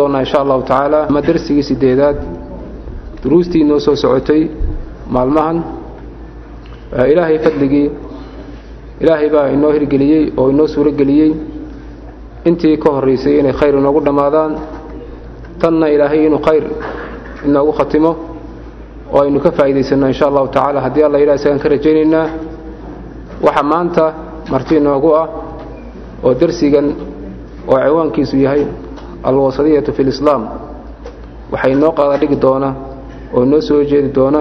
doonnaa insha allahu tacaala. Ama darsigii sideedaad duruustii noo soo socotay maalmahan ilaahay fadligii ilaahay baa inoo hirgeliyey oo inoo suuro geliyey intii ka horraysay inay khayr inoogu dhammaadaan. Tanna ilaahay inuu khayr inoogu khatimo oo aynu ka faa'iidaysanno insha allahu tacaala. Haddii alla yidhaha isagaan ka rajaynaynaa waxa maanta marti inoogu ah oo darsigan oo ciwaankiisu yahay alwasadiyatu fi lislaam waxaa inoo qaadadhigi doona oo noo soo jeedi doona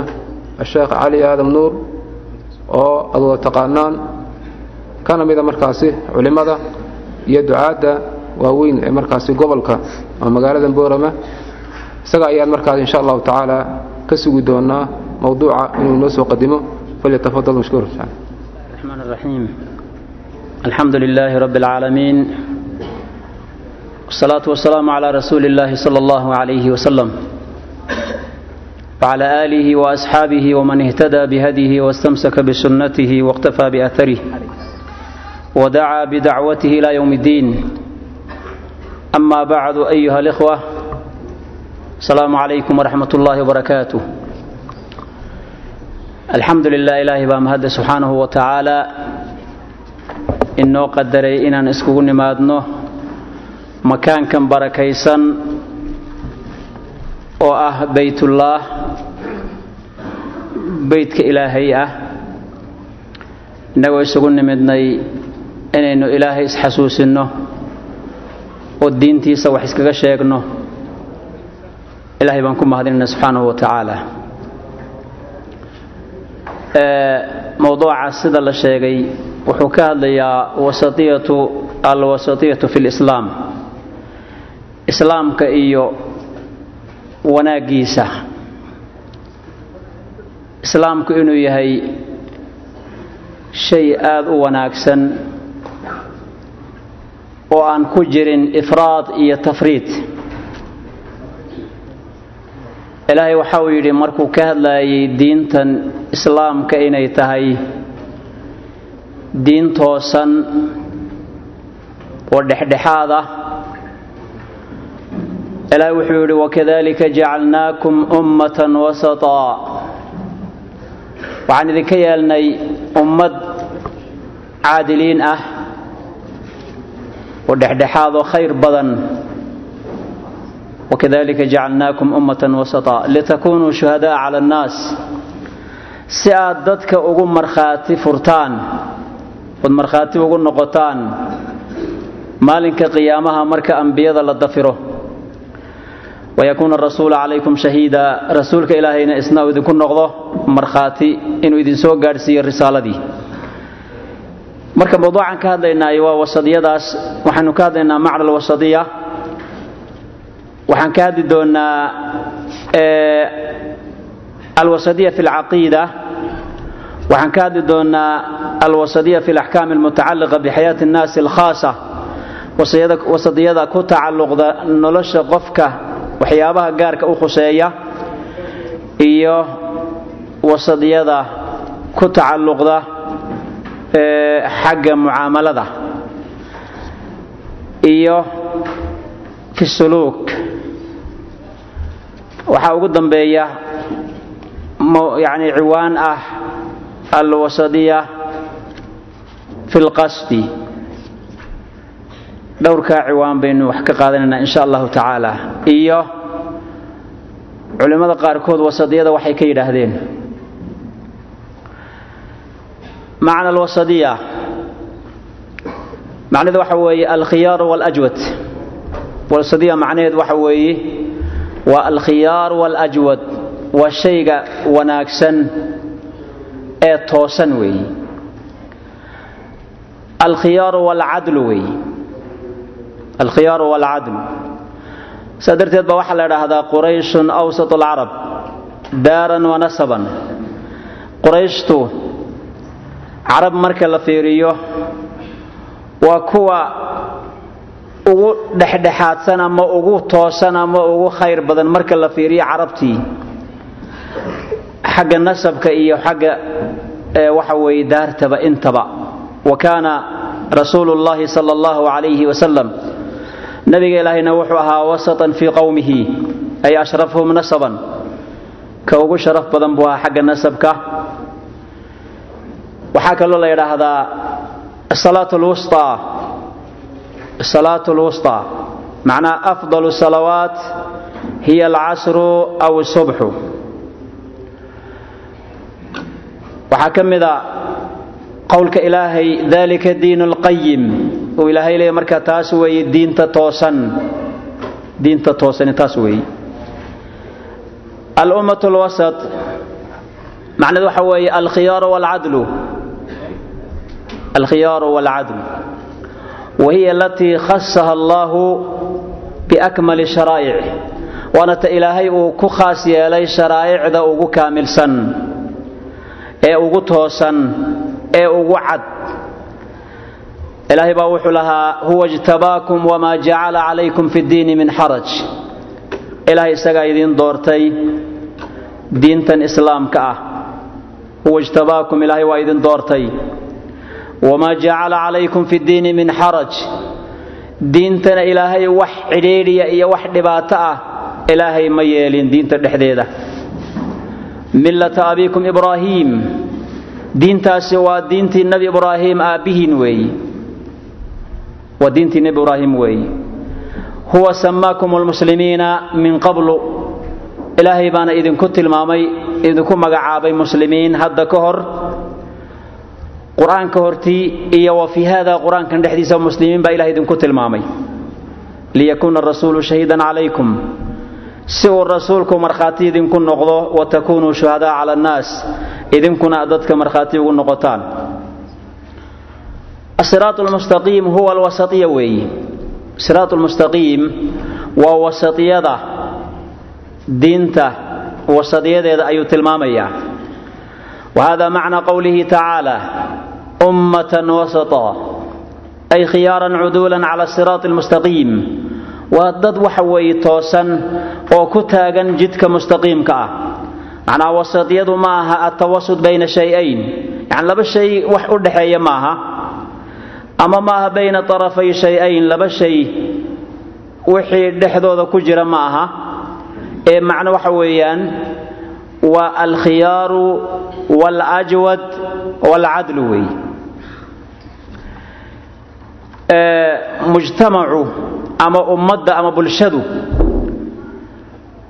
asheekh cali aadam nuur oo ad wada taqaanaan. Kana mida markaasi culimmada iyo ducaadda waaweyn ee markaasi gobolka ama magaalada boorama. Isaga ayaan markaas insha allahu tacaala ka sugi doonaa mowduuca inuu noo soo qadimo. Falyatafadal mashkuura alxamdu lilaahi rabbi alcaalamiin والصلاة والسلام على رسول الله صلى الله عليه وسلم وعلى آله وأصحابه ومن اهتدى بهديه واستمسك بسنته واقتفى بأثره ودعا بدعوته إلى يوم الدين أما بعد أيها الإخوة السلام عليكم ورحمة الله وبركاته الحمد لله إلهي بامهد سبحانه وتعالى إنه قدري إنان اسكو نمادنه makaankan barakaysan oo ah baytullaah beydka ilaahay ah innagoo isugu nimidnay inaynu ilaahay isxasuusinno oo diintiisa wax iskaga sheegno ilaahay baan ku mahadinayna subxaanahu wa tacaala. Mowduuca sida la sheegay wuxuu ka hadlayaa wasatiyatu alwasatiyatu fi lislaam islaamka iyo wanaaggiisa. Islaamku inuu yahay shay aada u wanaagsan oo aan ku jirin ifraad iyo tafriid. Ilaahay waxa uu yidhi markuu ka hadlayay diintan islaamka inay tahay diin toosan oo dhexdhexaad ah ilaahay wuxuu yidhi wakadalika jacalnaakum ummatan wasataa. Waxaan idinka yeelnay ummad caadiliin ah oo dhexdhexaad oo khayr badan. Wakadalika jacalnaakum ummatan wasataa. Litakunuu shuhadaa cala annaas si aad dadka ugu markhaati furtaan ood markhaati ugu noqotaan maalinka qiyaamaha marka ambiyada la dafiro wayakuuna arasuulu calaykum shahiida rasuulka ilaahayna isna uu idinku noqdo markhaati inuu idin soo gaadhsiiyo risaaladii marka mawduucan ka hadlaynaayo waa wasadiyadaas waxaynu ka hadlaynaa macna alwasadiya waxaan ka hadli doonaa alwasadiya fi alcaqiida waxaan ka hadli doonaa alwasadiya fi alaxkaam almutacalliqa bixayaati annaasi alkhaasa wasadiyada ku tacalluqda nolosha qofka waxyaabaha gaarka u khuseeya iyo wasadiyada ku tacalluqda xagga mucaamalada iyo fi suluuk. Waxaa ugu dambeeya yani ciwaan ah alwasadiya fi dhowrkaa ciwaan baynu wax ka qaadanaynaa insha allahu tacaala. Iyo culimmada qaarkood wasadiyada waxay ka yidhaahdeen. Macna alwasadiya. Macnaheedu waxa weeye alkhiyaar waاlajwad wasadiya macnaheedu waxa weeye waa alkhiyaar waاlajwad waa shayga wanaagsan ee toosan weeye alkhiyaaru waalcadlu weeye alkhiyaaru waalcadlu saa darteed baa waxaa la idhaahdaa qurayshun awsat alcarab daaran wa nasaban. Qurayshtu carab marka la fiiriyo waa kuwa ugu dhexdhexaadsan ama ugu toosan ama ugu khayr badan marka la fiiriyo carabtii. Xagga nasabka iyo xagga waxa weeye daartaba intaba. Wa kaana rasuulu sala allahu calayhi wasalam nabiga ilaahayna wuxuu ahaa wasatan fii qowmihi ay ashrafhum nasaban ka ugu sharaf badan buu ahaa xagga nasabka waxaa kaloo la yidhaahdaa salaat lwusطaa salaat lwusطaa macnaa afضal salawaat hiya alcasru aw subxu waxaa ka mida qowlka ilaahay dalika diin اlqayim uu ilaahay leeya marka taas weeye diinta toosan diinta toosani taas weeye alummaة اlwasaط macneed waxa weeye alkhiyaaru wاlcadlu alkhiyaaru wاlcadl wahiya alatii khasaha allahu biakmali sharaa'ic waana ta ilaahay uu ku khaas yeelay sharaa'icda ugu kaamilsan ee ugu toosan ee ugu cad ilaahay baa wuxuu lahaa huwa اjtabaakum wma jacala calaykum fi اddiini min xaraj. Ilaahay isagaa idiin doortay diintan islaamka ah. Huwa ijtabaakum ilaahay waa idin doortay. Wamaa jacala calaykum fi ddiini min xaraj. Diintana ilaahay wax cidhiidhiya iyo wax dhibaato ah ilaahay ma yeelin diinta dhexdeeda. Millata abiikum ibraahiim diintaasi waa diintii nebi ibraahiim aabbihiin weeyi waa diintii nebi ibraahim weeyi huwa samaakum almuslimiina min qablu. Ilaahay baana idinku tilmaamay idinku magacaabay muslimiin hadda ka hor. Qur'aanka hortii iyo wa fii hada qur'aankan dhexdiisa muslimiin baa ilahay idinku tilmaamay. Liyakuuna rasuulu shahiidan calaykum. Si uu rasuulku markhaati idinku noqdo wa takunuu shuhadaa cala annaas. Idinkuna dadka markhaati ugu noqotaan asiraat lmustaqiim huwa alwasaiya weeyi siraat lmustaqiim waa wasatiyada diinta wasadiyadeeda ayuu tilmaamayaa wa hada macna qowlihi tacaala ummatan wasata ay khiyaaran cuduulan cala siraati almustaqiim waa dad waxa weeye toosan oo ku taagan jidka mustaqiimka ah. Macnaa wasatiyadu ma aha atawasud bayna shay-ayn. Yani laba shay wax u dhexeeya maaha ama ma aha bayna tarafay shay-ayn laba shay wixii dhexdooda ku jira ma aha. Ee macno waxa weeyaan waa alkhiyaaru wاlajwad wاlcadlu weey mujtamacu ama ummadda ama bulshadu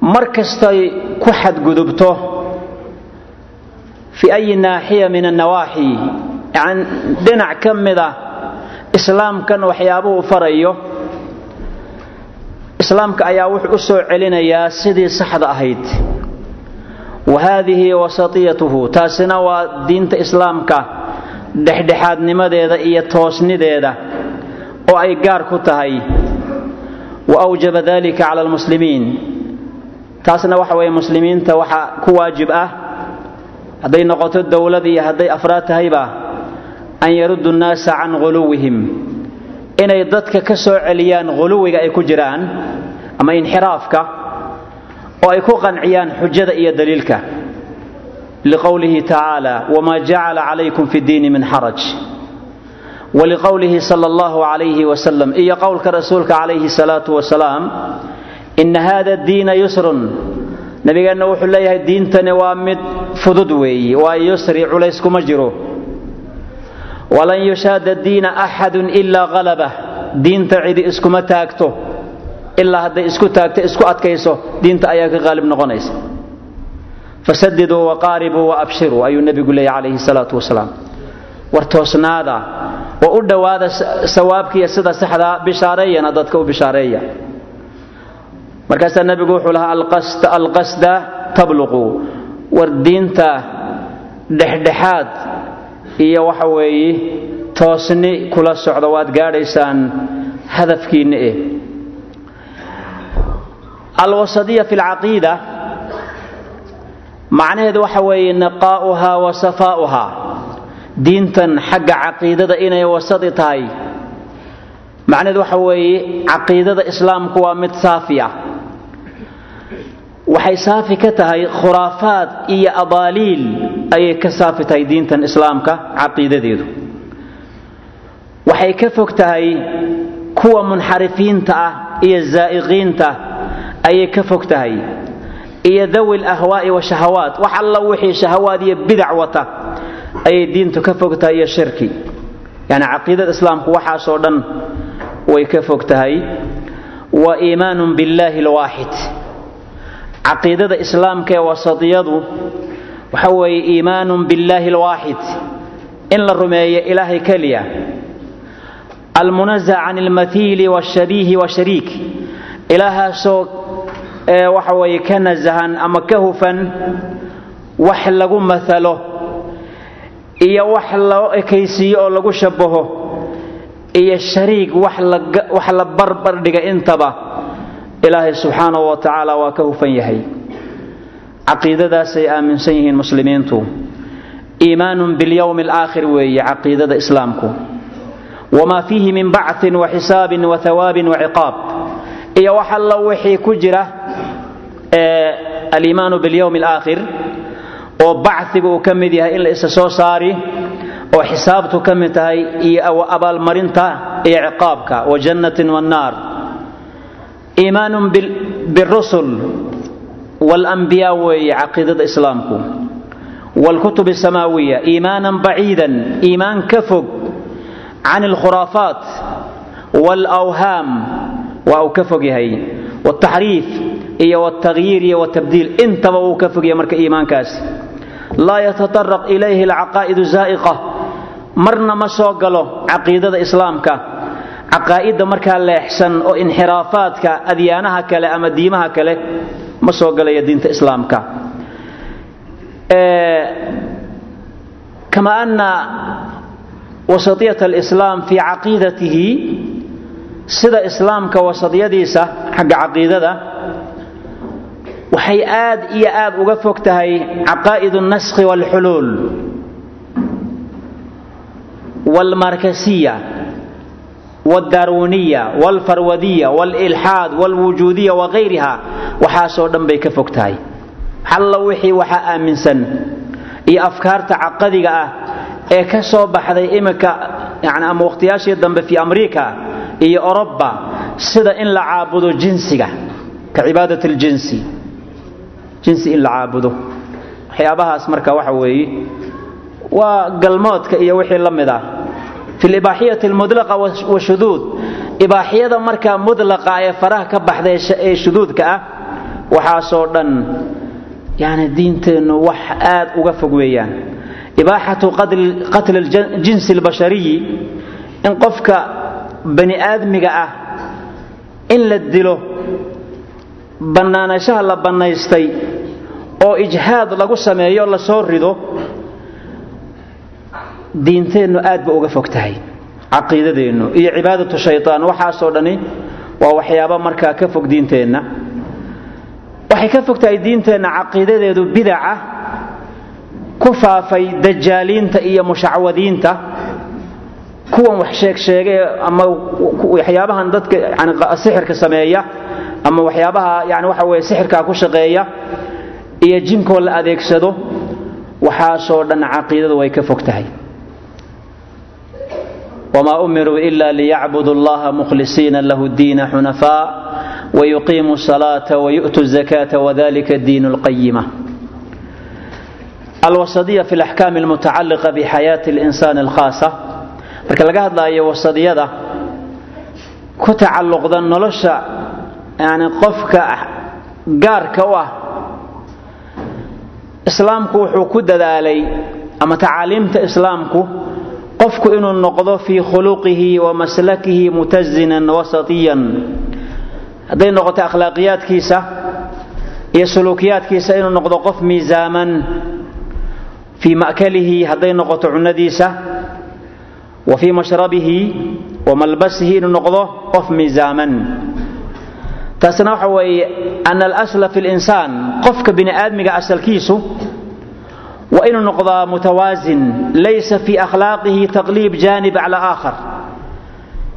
mar kastay ku xadgudubto fi ayi naaxiya min annawaaxi dhinac ka mida islaamkan waxyaabuhu farayo islaamka ayaa wuxuu u soo celinayaa sidii saxda ahayd. Wa haadihi wasatiyatuhu taasina waa diinta islaamka dhexdhexaadnimadeeda iyo toosnideeda oo ay gaar ku tahay. Wa awjaba dalika cala almuslimiin taasna waxa weeye muslimiinta waxa ku waajib ah. Hadday noqoto dowlad iyo hadday afraad tahayba an yaruddu nnaasa can ghuluwihim. Inay dadka ka soo celiyaan ghuluwiga ay ku jiraan ama inxiraafka oo ay ku qanciyaan xujada iyo daliilka. Liqowlihi tacaala wma jacala calaykum fi ddiini min xaraj. Waliqowlihi sala allahu calayhi wasalam iyo qowlka rasuulka calayhi salaatu wasalaam ina hada diina yusrun. Nabigeenna wuxuu leeyahay diintani waa mid fudud weeyi waa yusri culays kuma jiro walan yushaada diina axadun ilaa halabah diinta cidi iskuma taagto. Ilaa hadday isku taagto isku adkayso diinta ayaa ka qaalib noqonaysa. Fasadiduu waqaaribuu waabshiruu ayuu nebigu leeyahy calayhi salaatu wasalaam. War toosnaada oo u dhowaada sawaabkiiyo sida saxdaa bishaareeyana dadka u bishaareeya. Markaasaa nebigu wuxuu lahaa alqasda tabluqu. War diinta dhexdhexaad iyo waxa weeye toosni kula socda waad gaadhaysaan hadafkiinna eh. Alwasadiya fi lcaqiida macnaheedu waxa weeye naqaa'uhaa wa safaa'uhaa. Diintan xagga caqiidada inay wasadi tahay. Macnaheedu waxa weeye caqiidada islaamku waa mid saafi waxay saafi ka tahay khuraafaad iyo abaaliil ayay ka saafi tahay diintan islaamka caqiidadeedu. Waxay ka fog tahay kuwa munxarifiinta ah iyo zaa'iqiinta ayay ka fog tahay iyo dawi lahwaa'i wa shahawaat wax alla wixii shahawaad iyo bidac wata ayay diintu ka fog tahay iyo shirki. Yani caqiidada islaamku waxaasoo dhan way ka fog tahay. Wa iimaanun billaahi alwaaxid caqiidada islaamka ee wasadiyadu waxa weeye iimaanun billaahi alwaaxid. In la rumeeyo ilaahay keliya. Almunazac can almathiili waashabiihi washariik ilaahaasoo waxa weeye ka nasahan ama ka hufan wax lagu maalo iyo wax loo ekaysiiyo oo lagu shabaho iyo shariig wax la barbar dhiga intaba ilaahay subxaanahu wa tacaala waa ka hufan yahay. Caqiidadaasay aaminsan yihiin muslimiintu. Iimaanun bilyowmi alaakhir weeye caqiidada islaamku. Wamaa fiihi min bacin wa xisaabin wa hawaabin wa ciqaab. Iyo wax alla wixii ku jira aliimaanu bilyowmi alaakhir oo baciga uu ka mid yahay in la isa soo saari oo xisaabtu ka mid tahay iyo abaalmarinta iyo ciqaabka wa jannatin wannaar iimaanun birusul walanbiyaa weeye caqiidada islaamku. Waalkutub asamaawiya iimaanan baciidan iimaan ka fog can alkhuraafaat waalawhaam waa uu ka fog yahay. Waaltaxriif iyo waaltagyiir iyo waaltabdiil intaba uu ka fog yahay marka iimaankaasi laa yatataraq ilayhi alcaqaa'idu zaa'iqa marna ma soo galo caqiidada islaamka caqaa'idda markaa leexsan oo inxiraafaadka adyaanaha kale ama diimaha kale ma soo galaya diinta islaamka. Kama ana wasatiyat alislaam fii caqiidatihi sida islaamka wasatiyadiisa xagga caqiidada waxay aad iyo aad uga fog tahay caqaa'id alnaskhi waalxuluul waalmarkasiya waaldarwiniya waalfarwadiya waalilxaad waalwujuudiya wagayriha waxaasoo dhan bay ka fog tahay xalla wixii waxaa aaminsan iyo afkaarta caqadiga ah ee ka soo baxday iminka ama wakhtiyaashii dambe fii amriika iyo oroba sida in la caabudo jinsiga ka cibaadat aljinsi jinsi in la caabudo waxyaabahaas marka waxa weeye waa galmoodka iyo wixii la mid ah fi libaaxiyati almudlaqa washuduud ibaaxiyada markaa mudlaqa ee faraha ka baxday ee shuduudka ah waxaasoo dhan yani diinteennu wax aad uga fog weeyaan ibaaxatu qatli aljinsi albashariyi in qofka bani aadmiga ah in la dilo bannaanashaha la bannaystay oo ijhaad lagu sameeyo la rido diinteennu aad ba uga fog tahay caqiidadeennu iyo cibaadatu shaytaan waxaasoo dhani waa waxyaaba markaa ka fog diinteenna. Waxay ka fog tahay diinteenna caqiidadeedu bidaca ku faafay dajaaliinta iyo mushacwadiinta. Kuwan wax sheegsheegay ama waxyaabahan dadka yani sixirka sameeya ama waxyaabaha yani waxa weye sixirkaa ku shaqeeya iyo jinkoo la adeegsado waxaasoo dhan caqiidadu way ka fog tahay wma umiruu ila liyacbudu allaha mukhlisiina lahu diina xunafaa wayuqiimuu salaata wayu'tuu zakata wadalika diin lqayima alwasadiya fi laxkaami almutacaliqa bixayaati linsani alkhaasa marka laga hadlaayo wasadiyada ku tacalluqda nolosha yani qofka gaarka u ah islaamku wuxuu ku dadaalay ama tacaaliimta islaamku qofku inuu noqdo fii khuluqihi wa maslakihi mutazinan wasatiyan hadday noqoto akhlaaqiyaadkiisa iyo suluukiyaadkiisa inuu noqdo qof miisaaman fii ma'kalihi hadday noqoto cunadiisa wa fii mashrabihi wa malbasihi inuu noqdo qof miisaaman taasna waxa weeye ana alasla fi linsaan qofka bini aadmiga asalkiisu waa inuu noqdaa mutawaasin laysa fii akhlaaqihi taqliib jaanib cala aakhar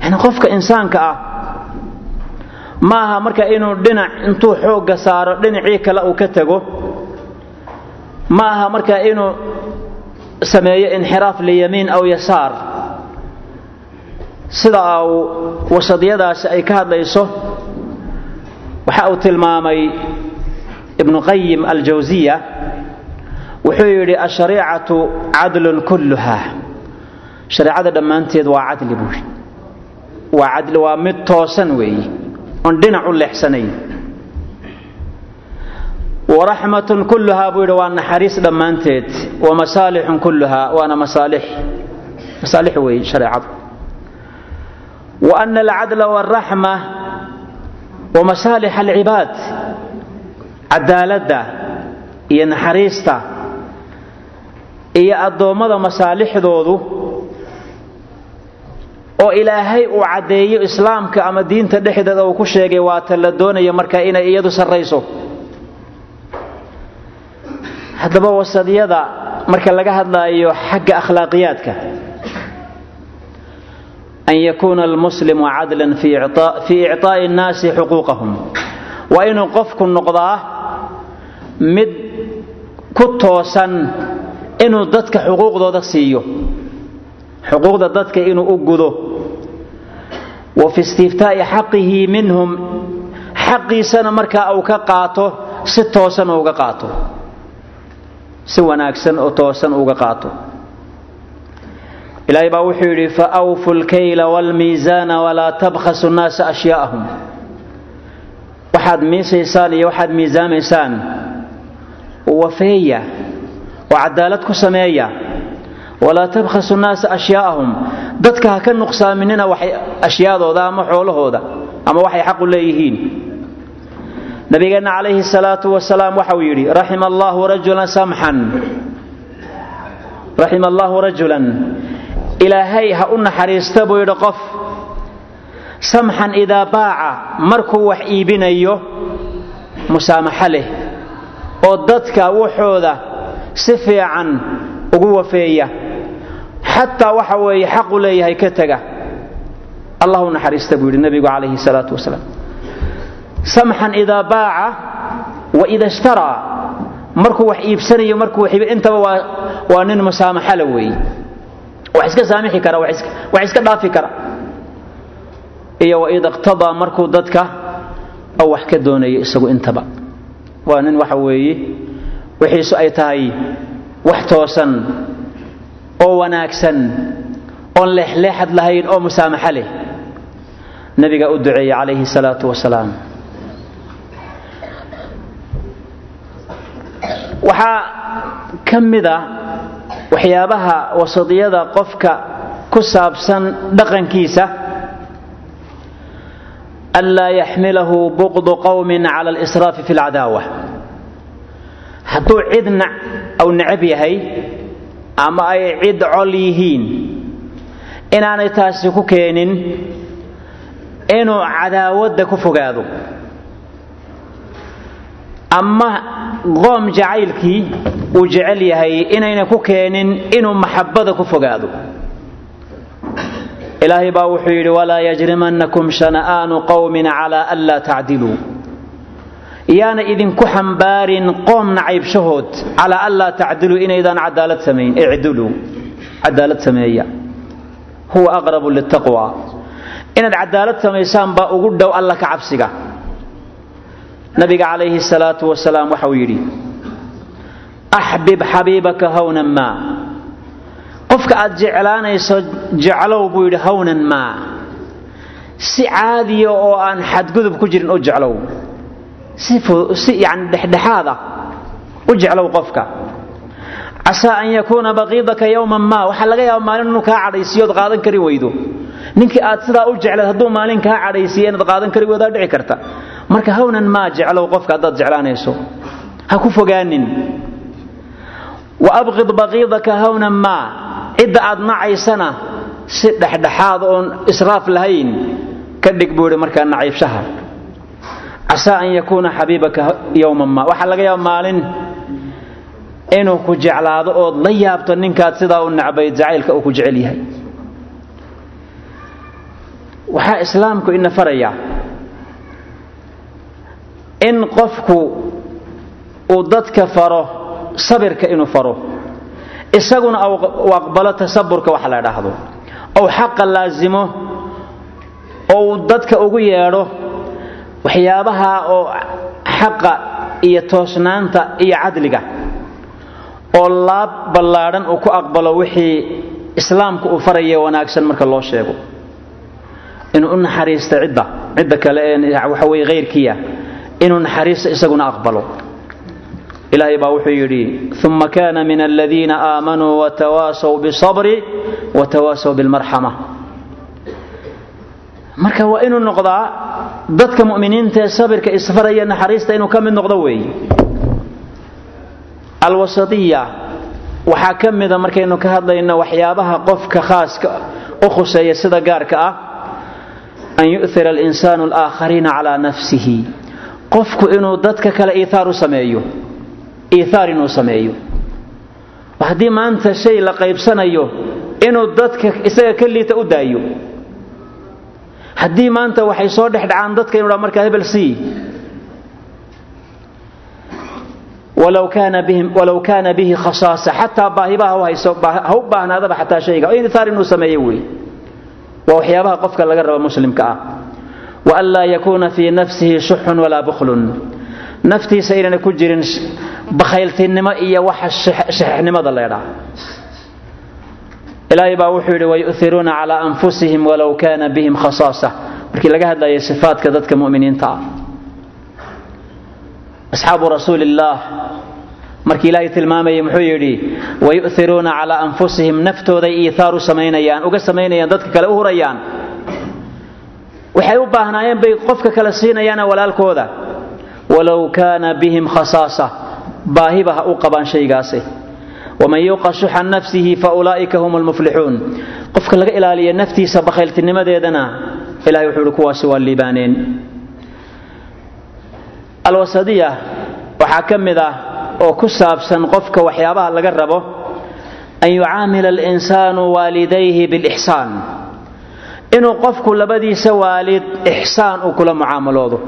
yani qofka insaanka ah ma aha marka inuu dhinac intuu xoogga saaro dhinacii kale uu ka tago ma aha marka inuu sameeyo inxiraaf liyamiin aw yasaar. Sida uu wasadiyadaasi ay ka hadlayso waxa uu tilmaamay ibnu qayim aljawsiya wuxuu yidhi ashariicatu cadlun kulluha. Shareecada dhammaanteed waa cadli buu yidhi. Waa cadli waa mid toosan weeye oon dhinac u leexsanayn. Waraxmatun kulluhaa buu yidhi waa naxariis dhammaanteed. Wa masaalixun kulluhaa waana masaalix. Masaalix weeye shareecadu. Wa ana alcadla waalraxma wa masaalix alcibaad cadaaladda iyo naxariista iyo addoommada masaalixdoodu oo ilaahay uu caddeeyo islaamka ama diinta dhexdeeda uu ku sheegay waata la doonaya marka inay iyadu sarrayso. Haddaba wasadyada marka laga hadlaayo xagga akhlaaqiyaadka an yakuuna almuslimu cadlan fii icطaa'i اnnaasi xuquuqahum waa inuu qofku noqdaa mid ku toosan inuu dadka xuquuqdooda siiyo. Xuquuqda dadka inuu u gudo. Wa fi istiftaa'i xaqihi minhum. Xaqiisana markaa uu ka qaato si toosan uga qaato. Si wanaagsan oo toosan uga qaato. Ilaahay baa wuxuu yidhi faawfu lkayla waalmiisaana walaa tabkhasu nnaasa ashyaa'ahum. Waxaad miisaysaan iyo waxaad miisaamaysaan. Wafeeya oo cadaalad ku sameeya. Walaa tabkhasu nnaasa ashyaa'ahum. Dadka ha ka nuqsaaminina ashyaadooda ama xoolahooda ama waxay xaqu leeyihiin. Nabigeenna calayhi salaatu wasalaam waxa uu yidhi raxima allahu rajulan samxan. Raxima allahu rajulan. Ilaahay ha u naxariista buu yidhi qof. Samxan idaa baaca markuu wax iibinayo musaamaxo leh oo dadka waxooda si fiican ugu wafeeya. Xataa waxa weeye xaqu leeyahay ka tega allah naxariista buu yidhi nebigu calayhi salaatu wasalaam. Samxan idaa baaca wa ida ishtaraa markuu wax iibsanayo markuu intaba waa waa nin musaamaxala weeye wax iska saamixi kara wax iska dhaafi kara. Iyo waida iqtadaa markuu dadka oo wax ka doonayo isagu intaba. Waa nin waxa weeye wixiisu ay tahay wax toosan oo wanaagsan oon leexleexad lahayn oo musaamaxo leh. Nabiga u duceeyey calayhi salaatu wasalaam. Waxaa ka mida waxyaabaha wasadiyada qofka ku saabsan dhaqankiisa anlaa yaxmilahu buqdu qowmin cala alisraafi fi lcadaawa hadduu cid aw necab yahay ama ay cid col yihiin inaanay taasi ku keenin inuu cadaawadda ku fogaado. Ama qoom jacaylkii uu jecel yahay inayna ku keenin inuu maxabbada ku fogaado. Ilaahay baa wuxuu yidhi walaa yajrimannakum shana'aanu qowmin calaa an laa tacdiluu yaana idinku xambaarin qoom nacaybshahood calaa an laa tacdiluu inaydaan cadaalad samayn icdiluu. Cadaalad sameeya. Huwa aqrabu litaqwa inaad cadaalad samaysaan baa ugu dhow alla ka cabsiga. Nabiga calayhi salaatu wasalaam waxauu yidhi axbib xabiibaka hawnan maa. Qofka aad jeclaanayso jeclow buu yidhi hawnan maa. Si caadiya oo aan xadgudub ku jirin u jeclow si yani dhexdhexaada u jeclow qofka. Casaa an yakuuna baqiidaka yowman maa waxaa laga yaaba maalin inuu kaa cadhaysiyo ood qaadan kari weydo. Ninkii aad sidaa u jeclayd hadduu maalin kaa cadhaysiiya inaad qaadan kari weydaa dhici karta. Marka hawnan maa jeclow qofka haddaad jeclaanayso? Ha ku fogaanin. Wa abqid baqiidaka hawnan maa cidda aad nacaysana si dhexdhexaad oon israaf lahayn ka dhig buu yidhi markaa nacaybshaha casaa an yakuuna xabiibaka yowman maa waxaa laga yaaba maalin inuu ku jeclaado ood la yaabto ninkaad sidaa u necbayd jacaylka uu ku jecel yahay waxaa islaamku ina farayaa in qofku uu dadka faro sabirka inuu faro isaguna uu aqbalo tasaburka waxa la dhaahdo ou xaqa laasimo oo uu dadka ugu yeedho waxyaabaha oo xaqa iyo toosnaanta iyo cadliga oo laab ballaadhan uu ku aqbalo wixii islaamku uu faraya wanaagsan marka loo sheego. Inuu u naxariista cidda cidda kale waxa weye hayrkiya inuu naxariista isaguna aqbalo. Ilaahay baa wuxuu yidhi uma kana min aladiina aamanuu watawaasaw bisabri watawaasaw bilmarxama. Marka waa inuu noqdaa dadka mu'miniinta ee sabirka isfaraya naxariista inuu ka mid noqdo weeye alwasatiya waxaa ka mida markaynu ka hadlayno waxyaabaha qofka khaaska u khuseeya sida gaarka ah an yu'thira alinsaanu alaakhariina calaa nafsihi. Qofku inuu dadka kale iihaar u sameeyo iihaar inuu sameeyo. Haddii maanta shay la qaybsanayo inuu dadka isaga ka liita u daayo haddii maanta waxay soo dhex dhacaan dadka inu dha markaa hebel sii walow kaana bihi khasaasa xataa baahibaha ha u baahnaadaba xataa shayga. Iihaar inuu sameeyo wey. Waa waxyaabaha qofka laga raba muslimka ah. Waan laa yakuuna fii nafsihi shuxun walaa bukhlun. Naftiisa inayna ku jirin bakhayltinimo iyo waxa shaxixnimada leedhaa ilaahay baa wuxuu yidhi wayu'iruuna calaa anfusihim walow kaana bihim khasaasa. Markii laga hadlayay sifaadka dadka mu'miniinta ah asxaabu rasuuli illaah markii ilaahay tilmaamayay muxuu yidhi wayu'iruuna calaa anfusihim naftooday iithaaru samaynayaan uga samaynayaan dadka kale u hurayaan. Waxay u baahnaayeen bay qofka kale siinayaana walaalkooda. Walow kaana bihim khasaasa. Baahiba ha u qabaan shaygaasi waman yuuqa shuxa nafsihi faulaa'ika hum lmuflixuun qofka laga ilaaliya naftiisa bakhayltinimadeedana ilahay wuxuu ihi kuwaasi waa liibaaneen alwasadiya waxaa ka mid ah oo ku saabsan qofka waxyaabaha laga rabo an yucaamila alinsaanu waalidayhi bilixsaan inuu qofku labadiisa waalid ixsaan uu kula mucaamaloodo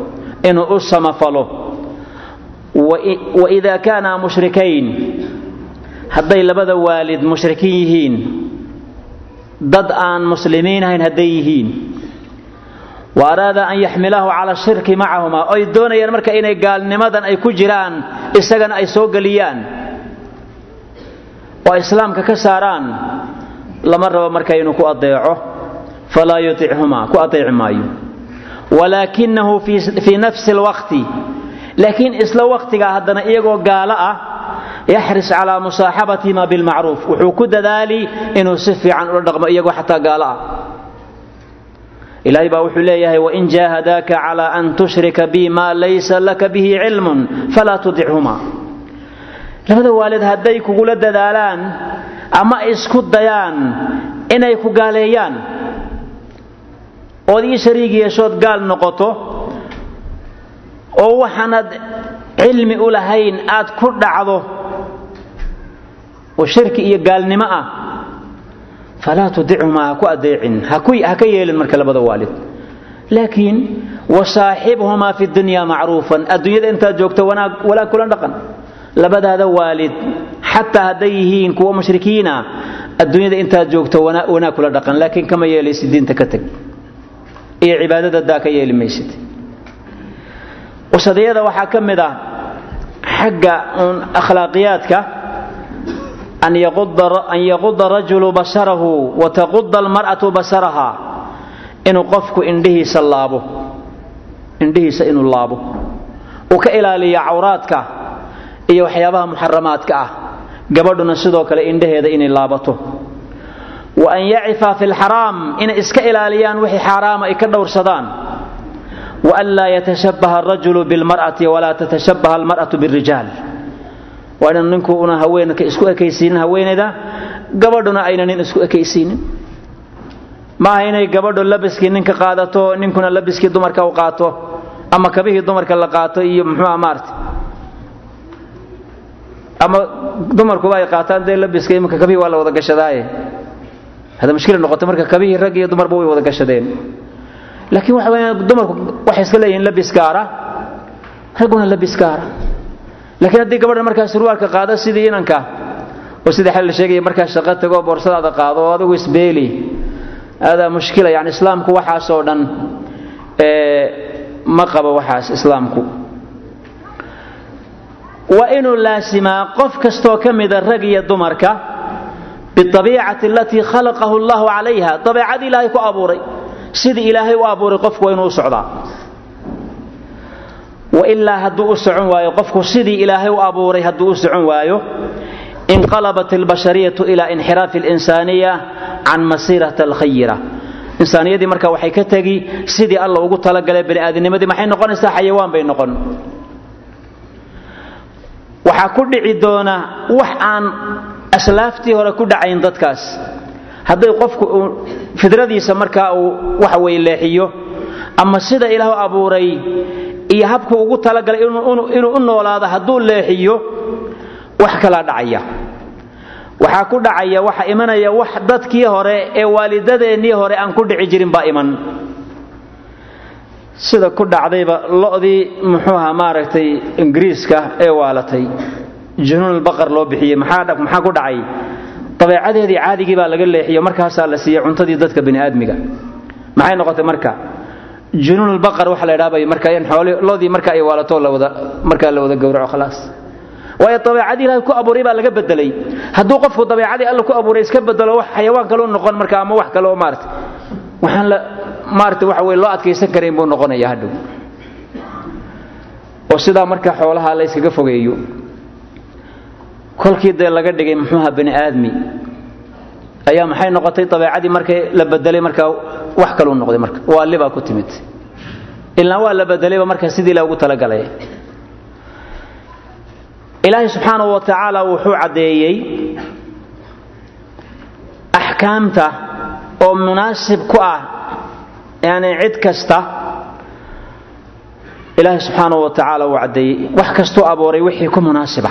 hadday labada waalid mushrikiin yihiin dad aan muslimiin ahayn hadday yihiin. Wa araada an yaxmilahu cala shirki macahuma oy doonayaan marka inay gaalnimadan ay ku jiraan isagana ay soo geliyaan. Oo islaamka ka saaraan lama rabo marka inuu ku adeeco falaa yuichuma ku adeeci maayo. Walaakinahu fii nafsi lwaqti laakiin isla waqtigaa haddana iyagoo gaalo ah yaxris calaa musaaxabatihima bilmacruuf. Wuxuu ku dadaali inuu si fiican ula dhaqmo iyagoo xataa gaalo ah ilaahay baa wuxuu leeyahay wain jaahadaaka cala an tushrika bi maa laysa laka bihi cilmun falaa tudichuma labada waalid hadday kugula dadaalaan ama isku dayaan inay ku gaaleeyaan ood ii shariig yeeshood gaal noqoto oo waxaanad cilmi u lahayn aad ku dhacdo oo shirki iyo gaalnimo ah falaa tudichumaa ha ku adeecin ha ka yeelin marka labada waalid. Laakiin wasaaxibhumaa fi dunya macruufan. Adduunyada intaad joogto wanaag kula dhaqan. Labadaada waalid xataa hadday yihiin kuwa mushrikiina adduunyada intaad joogto wanaag kula dhaqan. Laakiin kama yeelaysid diinta ka teg iyo cibaadada daa ka yeeli maysid. Wasadiyada waxaa ka mid ah xagga uun akhlaaqiyaadka an yaquda rajulu basarahu wataquda almar'atu basaraha inuu qofku indhihiisa laabo indhihiisa inuu laabo uu ka ilaaliyo cawraadka iyo waxyaabaha muxaramaadka ah gabadhuna sidoo kale indhaheeda inay laabato wa an yacifa fi lxaraam inay iska ilaaliyaan wixii xaaraama ay ka dhowrsadaan wa an laa yatashabbaha arajulu bilmar'ati walaa tatashabbaha almar'atu birijaal waa inaan ninku una haweenka isku ekaysiinin haweenayda gabadhuna ayna nin isku ekaysiinin. Maaha inay gabadhu labiskii ninka qaadato ninkuna labiskii dumarka u qaato ama kabihii dumarka la qaato iyo muxuuha maarta ama dumarkuba ay qaataan dee labiska iminka kabihii waa la wada gashadaaye. Hada mushkila noqotay marka kabihii rag iyo dumarba way wada gashadeen. Laakiin waxa weeyaan dumarku waxay iska leeyihiin labis gaara ragguna labis gaara laakiin haddii gabadha markaa surwaalka qaado sidii inanka oo sida xal la sheegaya markaa shaqo tago boorsadaada qaado oo adigu isbeeli aadaa mushkila yani islaamku waxaasoo dhan ma qabo waxaas islaamku. Waa inuu laasimaa qof kastoo ka mida rag iyo dumarka biabiicati alatii khalaqahu allahu calayha dabeecadii ilaahay ku abuuray sidii ilaahay u abuuray qofku waa inuu u wailaa hadduu u socon waayo. Qofku sidii ilaahay u abuuray hadduu u socon waayo. Inqalabat albashariyatu ila inxiraafi alinsaaniya can masiirati alkhayira insaaniyadii marka waxay ka tegi sidii alla ugu talagalay baniaadamnimadii maxay noqonaysaa xayawaan bay noqon. Waxaa ku dhici doona wax aan aslaaftii hore ku dhacayn dadkaas. Hadday qofku uu fidradiisa markaa uu waxa weye leexiyo ama sida ilaah abuuray iyo habkuu ugu talagalay inuu u noolaado hadduu leexiyo wax kalaa dhacaya. Waxaa ku dhacaya waxa imanaya wax dadkii hore ee waalidadeennii hore aan ku dhici jirin baa iman. Sida ku dhacdayba lodii muxuu ahaa maaragtay ingiriiska ee waalatay. Junuunulbaqar loo bixiyey maxaa ku dhacay? Dabeecadeedii caadigii baa laga leexiyo markaasaa la siiyey cuntadii dadka biniaadmiga. Maxay noqotay marka junuunulbaqar waxa la idhaabay marka in xooli lodii marka ay waalato markaa la wada gowraco khalaas waayo dabeecadii ilahay ku abuuray laga bedelay. Hadduu qofku dabeecadii alla ku abuuray iska bedelo wax xayawaan kaleu noqon marka ama wax kale oo maarata waxaan la maarata waxa weye loo adkaysan karayn buu noqonaya hadhow oo sidaa marka xoolaha la yskaga fogeeyo. Kolkii dee laga dhigay muxuuha bani aadmi ayaa maxay noqotay dabeecadii markay la bedelay markaa wax kaluu noqday marka. Waalli baa ku timid. Ilaa waa la bedelayba marka sidii la ugu talagalay. Ilaahay subxaanahu wa tacaala wuxuu caddeeyey axkaamta oo munaasib ku ah yani cid kasta. Ilaahay subxaanahu wa tacaala uu caddeeyey. Wax kastuu abuuray wixii ku munaasiba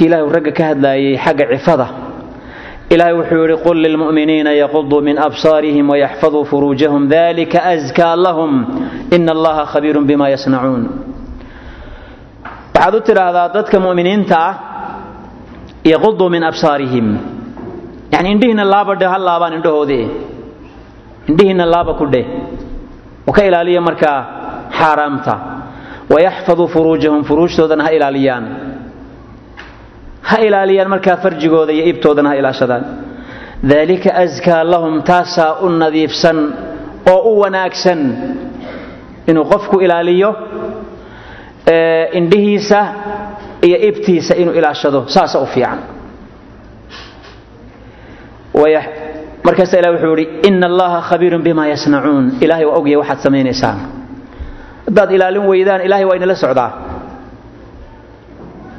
markii ilahay uu ragga ka hadlaayey xagga cifada ilahay wuxuu yidhi qul lilmu'miniina yaquduu min absaarihim wayaxfaduu furuujahum dalika askaa lahum ina allaha khabiirun bima yasnacuun. Waxaad u tidhaahdaa dadka mu'miniinta ah yaquduu min absaarihim. Yani indhihiinna laaba dheh ha laabaan indhahoodii indhihiinna laaba ku dheh. Oo ka ilaaliya markaa xaaraamta. Wayaxfaduu furuujahum furuujtoodana ha ilaaliyaan ha ilaaliyaan markaa farjigooda iyo ibtoodana ha ilaashadaan. Dalika askaa lahum taasaa u nadiifsan oo u wanaagsan. Inuu qofku ilaaliyo indhihiisa iyo ibtiisa inuu ilaashado saasa u fiican. Markaasa ilah wuxuu yidhi ina allaha khabiirun bima yasnacuun. Ilahay waa ogya waxaad samaynaysaan. Haddaad ilaalin weydaan ilahay waa inala socdaa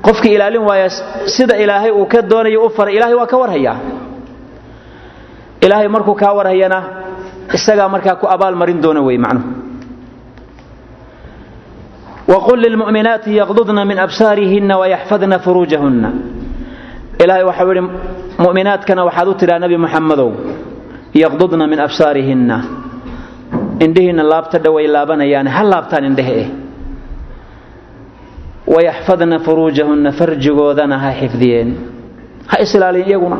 qofkii ilaalin waaya sida ilaahay uu ka doonayo u faray ilahay waa ka warhayaa. Ilaahay markuu kaa warhayana isagaa markaa ku abaal marin doona wey macnuhu. Wqul lilmu'minaati yaqdudna min absaarihina wayaxfadna furuujahunna. Ilaahay waxau yidhi mu'minaadkana waxaad u tidhaa nebi muxammadow yaqdudna min absaarihinna. Indhihiinna laabta dhoway laabanayaane ha laabtaan indhehe eh wayaxfadna furuujahunna farjigoodana ha xifdiyeen ha islaaliyen iyaguna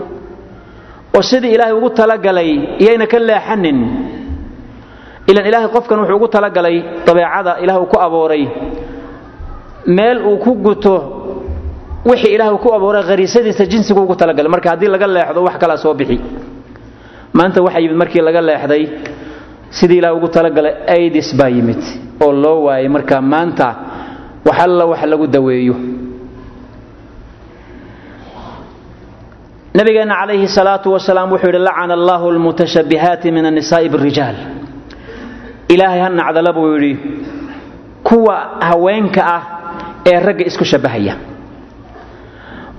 oo sidii ilaahay ugu talagalay iyayna ka leexanin ilan ilaahay qofkan wuxuu ugu talagalay dabeecada ilaah ku abuuray meel uu ku guto wixii ilaah ku abuuray khariisadiisa jinsigu ugu talagalay marka haddii laga leexdo wax kalaa soo bixi maanta waxaa yimid markii laga leexday sidii ilaah ugu talagalay aidis baa yimid oo loo waayay marka maanta wax alla wax lagu daweeyo. Nabigeenna calayhi salaatu wasalaam wuxuu yidhi lacana allahu almutashabbihaati min annisaa'i birijaal. Ilaahay ha nacdala buu yidhi kuwa haweenka ah ee ragga isku shabbahaya.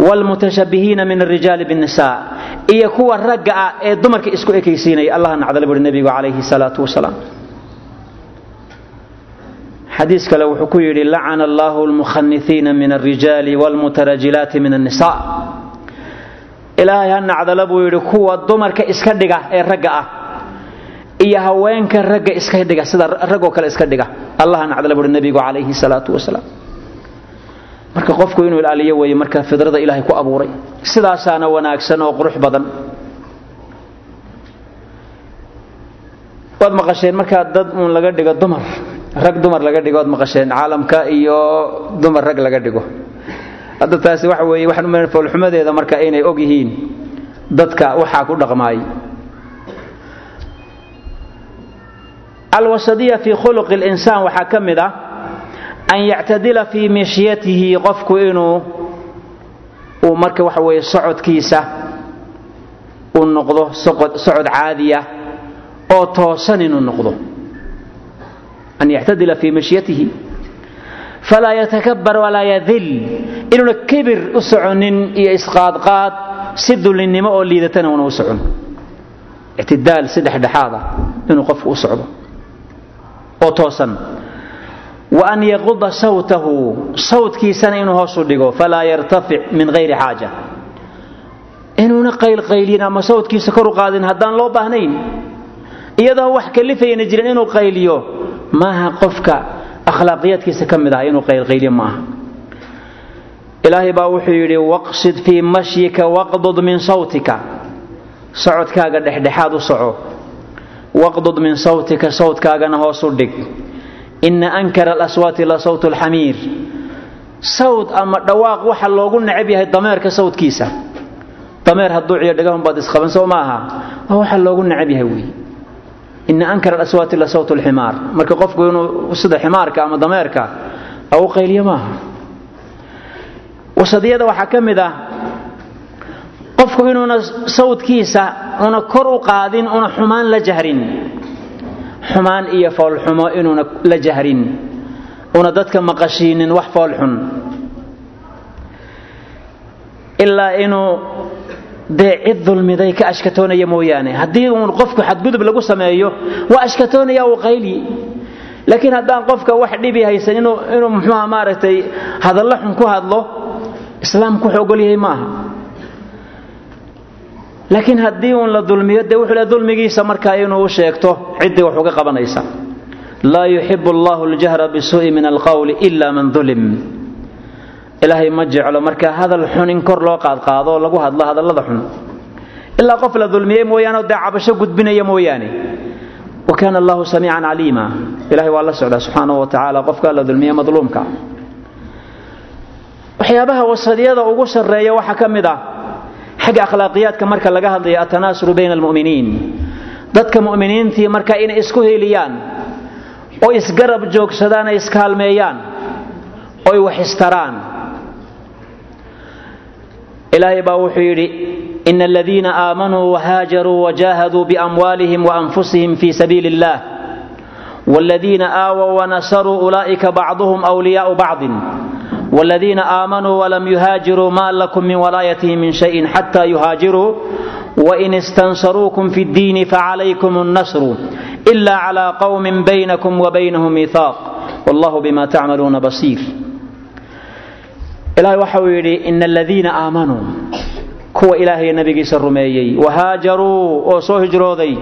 Waalmutashabbihiina min alrijaali biاnnisaa iyo kuwa ragga ah ee dumarka isku ekaysiinaya. Allah nacdala buu yidhi nebigu calayhi salaatu wasalaam xadiis kale wuxuu ku yidhi lacana allahu lmukhanisiina min alrijaali wlmutarajilaati min annisa ilaahay ha nacdala buu yidhi kuwa dumarka iska dhiga ee ragga ah iyo haweenka ragga iska dhiga sida ragoo kale iska dhiga. Allah nacdala buu yidhi nabigu calayhi salaatu wasalaam. Marka qofku inuu ilaaliyo weeye marka fidrada ilaahay ku abuuray sidaasaana wanaagsan oo qurux badan. Waad maqasheen markaa dad uun laga dhiga dumar rag dumar laga dhigo waad maqasheen caalamka iyo dumar rag laga dhigo. Hadda taasi waxa weeye waxaan u foolxumadeeda marka inay og yihiin dadka waxaa ku dhaqmaay. Alwasadiya fii khuluqi linsaan waxaa ka mid ah an yactadila fii mishyatihi qofku inuu uu marka waxa weeye socodkiisa uu noqdo socod caadiya oo toosan inuu noqdo an yactadila fii mishyatihi falaa yatakabar walaa yadil inuuna kibir u soconin iyo isqaadqaad si dullinnimo oo liidatana una u socon ictidaal si dhexdhexaada inuu qofku u socdo oo toosan wa an yaquda sawtahu sawtkiisana inuu hoos u dhigo falaa yartafic min hayri xaaja inuuna qaylqaylin ama sawtkiisa kor u qaadin haddaan loo baahnayn iyadoo maaha qofka akhlaaqiyaadkiisa ka mid ah inuu qaylqayliyo maaha. Ilaahay baa wuxuu yidhi waqsid fii mashyika waqdud min sawtika. Socodkaaga dhexdhexaad u soco. Waqdud min sawtika sawtkaagana hoos u dhig. Ina ankara alaswaati la sawtu lxamiir sawt ama dhawaaq waxa loogu necab yahay dameerka sawtkiisa dameer hadduu ciyo dhagahun baad isqaban soo maaha. Waa waxa loogu necab yahay wey ina ankara alaswaati la sawtu lximaar marka qofku inuu sida ximaarka ama dameerka au qayliyo maaha. Wasadiyada waxaa ka mid ah qofku inuuna sawdkiisa una kor u qaadin una xumaan la jahrin. Xumaan iyo foolxumo inuuna la jahrin. Una dadka maqashiinin wax foolxun. Ilaa inuu dee cid dulmiday ka ashkatoonaya mooyaane. Haddii uun qofku xadgudub lagu sameeyo waa ashkatoonaya uu qayli laakiin haddaan qofka wax dhibi haysan inuu inuu muxuuha maaragtay hadallo xun ku hadlo islaamku wuxuu ogol yahay maaha. Laakiin haddii uun la dulmiyo dee wuxuu le dulmigiisa markaa inuu sheegto ciddii wax uga qabanaysa. Laa yuxibu allahu ljahra bisuu'i min alqawli ila man dulim ilaahay ma jeclo marka hadal xun in kor loo qaadqaado oo lagu hadlo hadallada xun. Ilaa qof la dulmiyey mooyaane dee cabasho gudbinaya mooyaane. Wa kaana allahu samiican caliima ilahay waa la socdaa subxaanahu wa tacaala qofka la dulmiye madluumka. Waxyaabaha wasadiyada ugu sarreeya waxaa ka mid ah xagga akhlaaqiyaadka marka laga hadlayo atanaasuru bayna almu'miniin. Dadka mu'miniintii marka inay isku heliyaan oo isgarab joogsadaan ay iskaalmeeyaan oy wax istaraan ilaahay baa wuxuu yidhi ina aladiina aamanuu wahaajaruu wajahaduu biamwaalihim waanfusihim fii sabiili illah والذين آووا ونصروا أولئك بعضهم أولياء بعض والذين آمنوا ولم يهاجروا ما لكم من ولايتهم من شيء حتى يهاجروا وإن استنصروكم في الدين فعليكم النصر إلا على قوم ilaahay waxa uu yidhi ina aladiina aamanuu kuwa ilaahay nabigiisa rumeeyey wahaajaruu oo soo hijrooday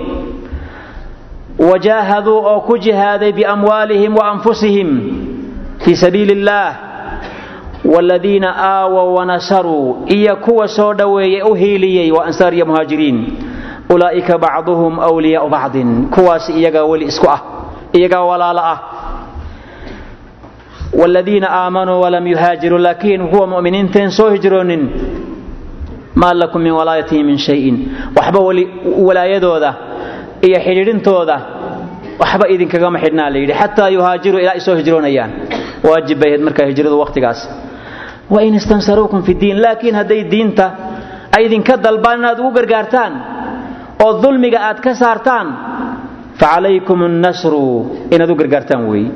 wajaahaduu oo ku jihaaday biamwaalihim waanfusihim fii sabiili illaah wladiina aawow wanasaruu iyo kuwa soo dhoweeyey u hiiliyey waa ansaar iyo muhaajiriin ulaa'ika bacduhum wliyaau bacdin kuwaas iyagaa weli isku ah iyagaa walaalo ah wladiina aamanuu walam yuhaajiruu laakiin kuwa muminiintaen soo hijroonin maa lakum min walaayatihi min shayin waxba walaayadooda iyo xidhiidhintooda waxba idinkagama xidhnaa la yidhi xataa yuhaajiruu ilaa ay hijroonayaan waajib bay ahayd markaa hijradu waqtigaas wain istansaruukum fi diin laakiin hadday diinta ay idinka dalbaan inaad ugu gargaartaan oo dulmiga aad ka saartaan fa calaykum annasru inaad u gargaartaan weeye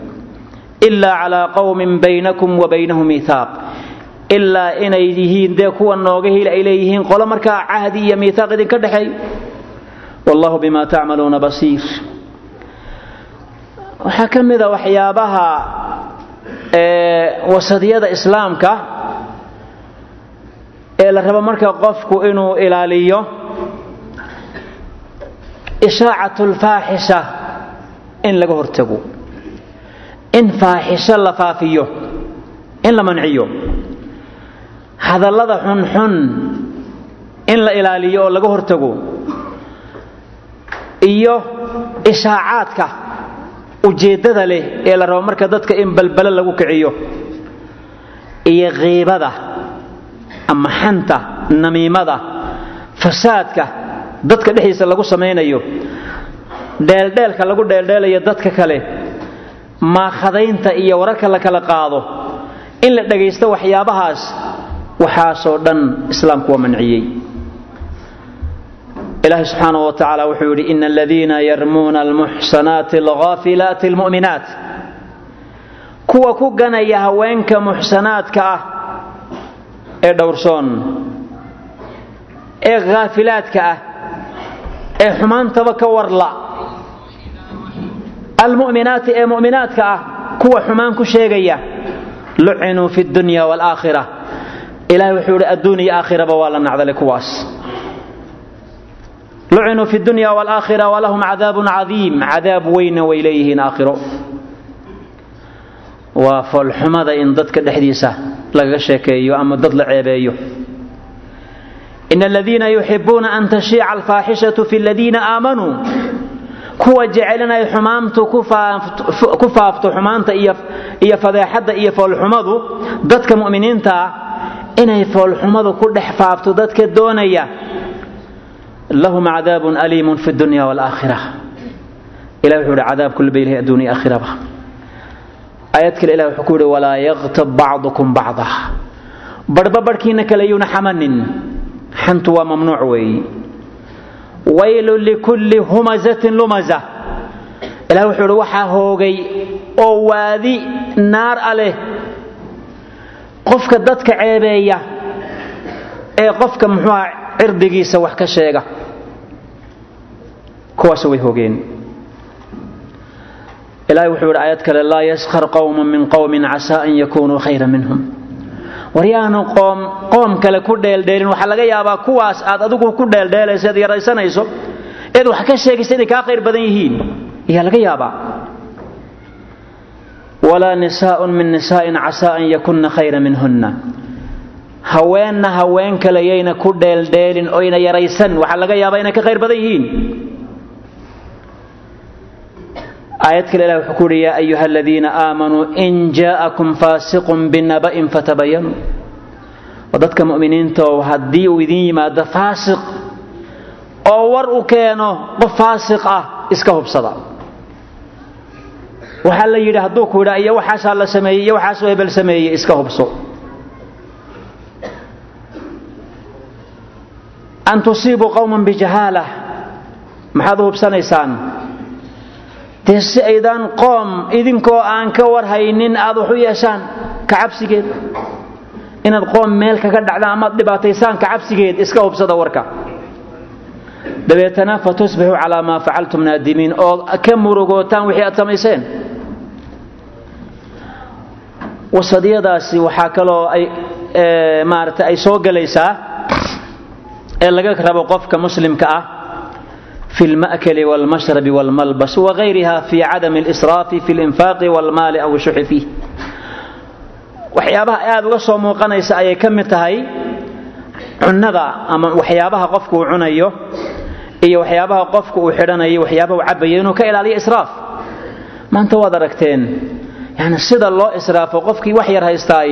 ilaa calaa qowmin baynakum wa baynahum miithaaq ilaa inay yihiin dee kuwa nooga ay leeyihiin qolo markaa cahdi iyo miithaaq idinka dhexeey wallahu bima tacmaluuna basiir waxaa ka mid a waxyaabaha wasadiyada islaamka ee la rabo marka qofku inuu ilaaliyo ishaacat lfaaxisha in laga hortago in faaxisho la faafiyo in la manciyo. Hadallada xunxun in la ilaaliyo oo laga hortago iyo ishaacaadka ujeeddada leh ee la rabo marka dadka in balbalo lagu kiciyo iyo kiibada ama xanta namiimada fasaadka dadka dhexdiisa lagu samaynayo dheeldheelka lagu dheeldheelayo dadka kale maakhadaynta iyo wararka la kala qaado in la dhagaysto waxyaabahaas waxaasoo dhan islaamku waa manciyey. Ilaahay subxaana wa tacaala wuxuu yidhi ina aladiina yarmuuna almuxsanaati alghaafilaati almu'minaat. Kuwa ku ganaya haweenka muxsanaadka ah ee dhowrsoon ee khaafilaadka ah ee xumaantaba ka warla almu'minaati ee mu'minaadka ah kuwa xumaan ku sheegaya lucinuu fi dunya waalaakhira ilahay wuxuu yidhi adduun iyo aakhiraba waa la nacdalay kuwaas lucinuu fi dunya waalaakhira walahum cadaabun cadiim cadaab weynna way leeyihiin aakhiro waa foolxumada in dadka dhexdiisa lagaga sheekeeyo ama dad la ceebeeyo in aladiina yuxibuuna an tashiica alfaaxishatu fi aladiina aamanuu kuwa jecel inay xumaantu ku faafto xumaanta iyo fadeexadda iyo foolxumadu dadka mu'miniintaa inay foolxumadu ku dhex faafto dadka doonaya lahum cadaabun aliimun fi dunya waalaakhira ilahi wuxuu ihi cadaab kulli adduuniya aakhiraba aayad kale ilah wuxuu ku yidhi walaa yaktab bacdukum bacda barhba barhkiina kale yuuna xamanin. Xantu waa mamnuuc weeyi waylun likulli humazatin lumaza. Ilah wuxuu ihi waxaa hoogay oo waadi naar a leh qofka dadka ceebeeya ee qofka muxuuha cirdigiisa wax ka sheega. Kuwaas way hoogeen. Ilahay wuxuu yidhi aayad kale laa yaskhar qowmun min qowmin casaa an yakunuu khayra minhum war yaanu qoom kale ku dheeldheelin. Waxaa laga yaabaa kuwaas aad adigu ku dheeldheelayso eed yaraysanayso eed wax ka sheegaysa inay kaa khayr badan yihiin. Ayaa laga yaabaa. Walaa nisaaءun min nisaa'in casaa an yakunna khayra minhunna. Haweenna haween kale yayna ku dheeldheelin oyna yaraysan. Waxaa laga yaabaa inay ka khayr badan yihiin aayad kale ilah wuxuu ku uhi yaa ayuha aladiina aamanuu in jaa'akum faasiqun binaba'in fatabayanuu oo dadka mu'miniintaoo haddii uu idiin yimaado faasiq oo war u keeno qof faasiq ah iska hubsada. Waxaa la yidhi hadduu ku yidhaa iyo waxaasaa la sameeyey iyo waxaasuu hebel sameeyey iska hubso. An tusiibuu qowman bijahaalah maxaad u hubsanaysaan dee si aydaan qoom idinkoo aan ka warhaynin aad wax u yeeshaan ka cabsigeed inaad qoom meel kaga dhacdaan amaad dhibaataysaan ka cabsigeed iska hubsada warka. Dabeetana fa tusbixuu calaa maa facaltum naadimiin oo ka murugootaan wixii aad samayseen. Wasadiyadaasi waxaa kaloo ay maarata ay soo gelaysaa ee laga rabo qofka muslimka ah في المأكل والمشرب والملبس وغيرها في عدم الإسراف في الإنفاق والمال أو الشح فيه waxyaabaha aad uga soo muuqanaysa ayay ka mid tahay cunnada ama waxyaabaha qofku uu cunayo iyo waxyaabaha qofku uu xidhanayo waxyaabaha uu cabayo inuu ka ilaaliyo israaf maanta waad aragteen yani sida loo israafo qofkii wax yar haystaay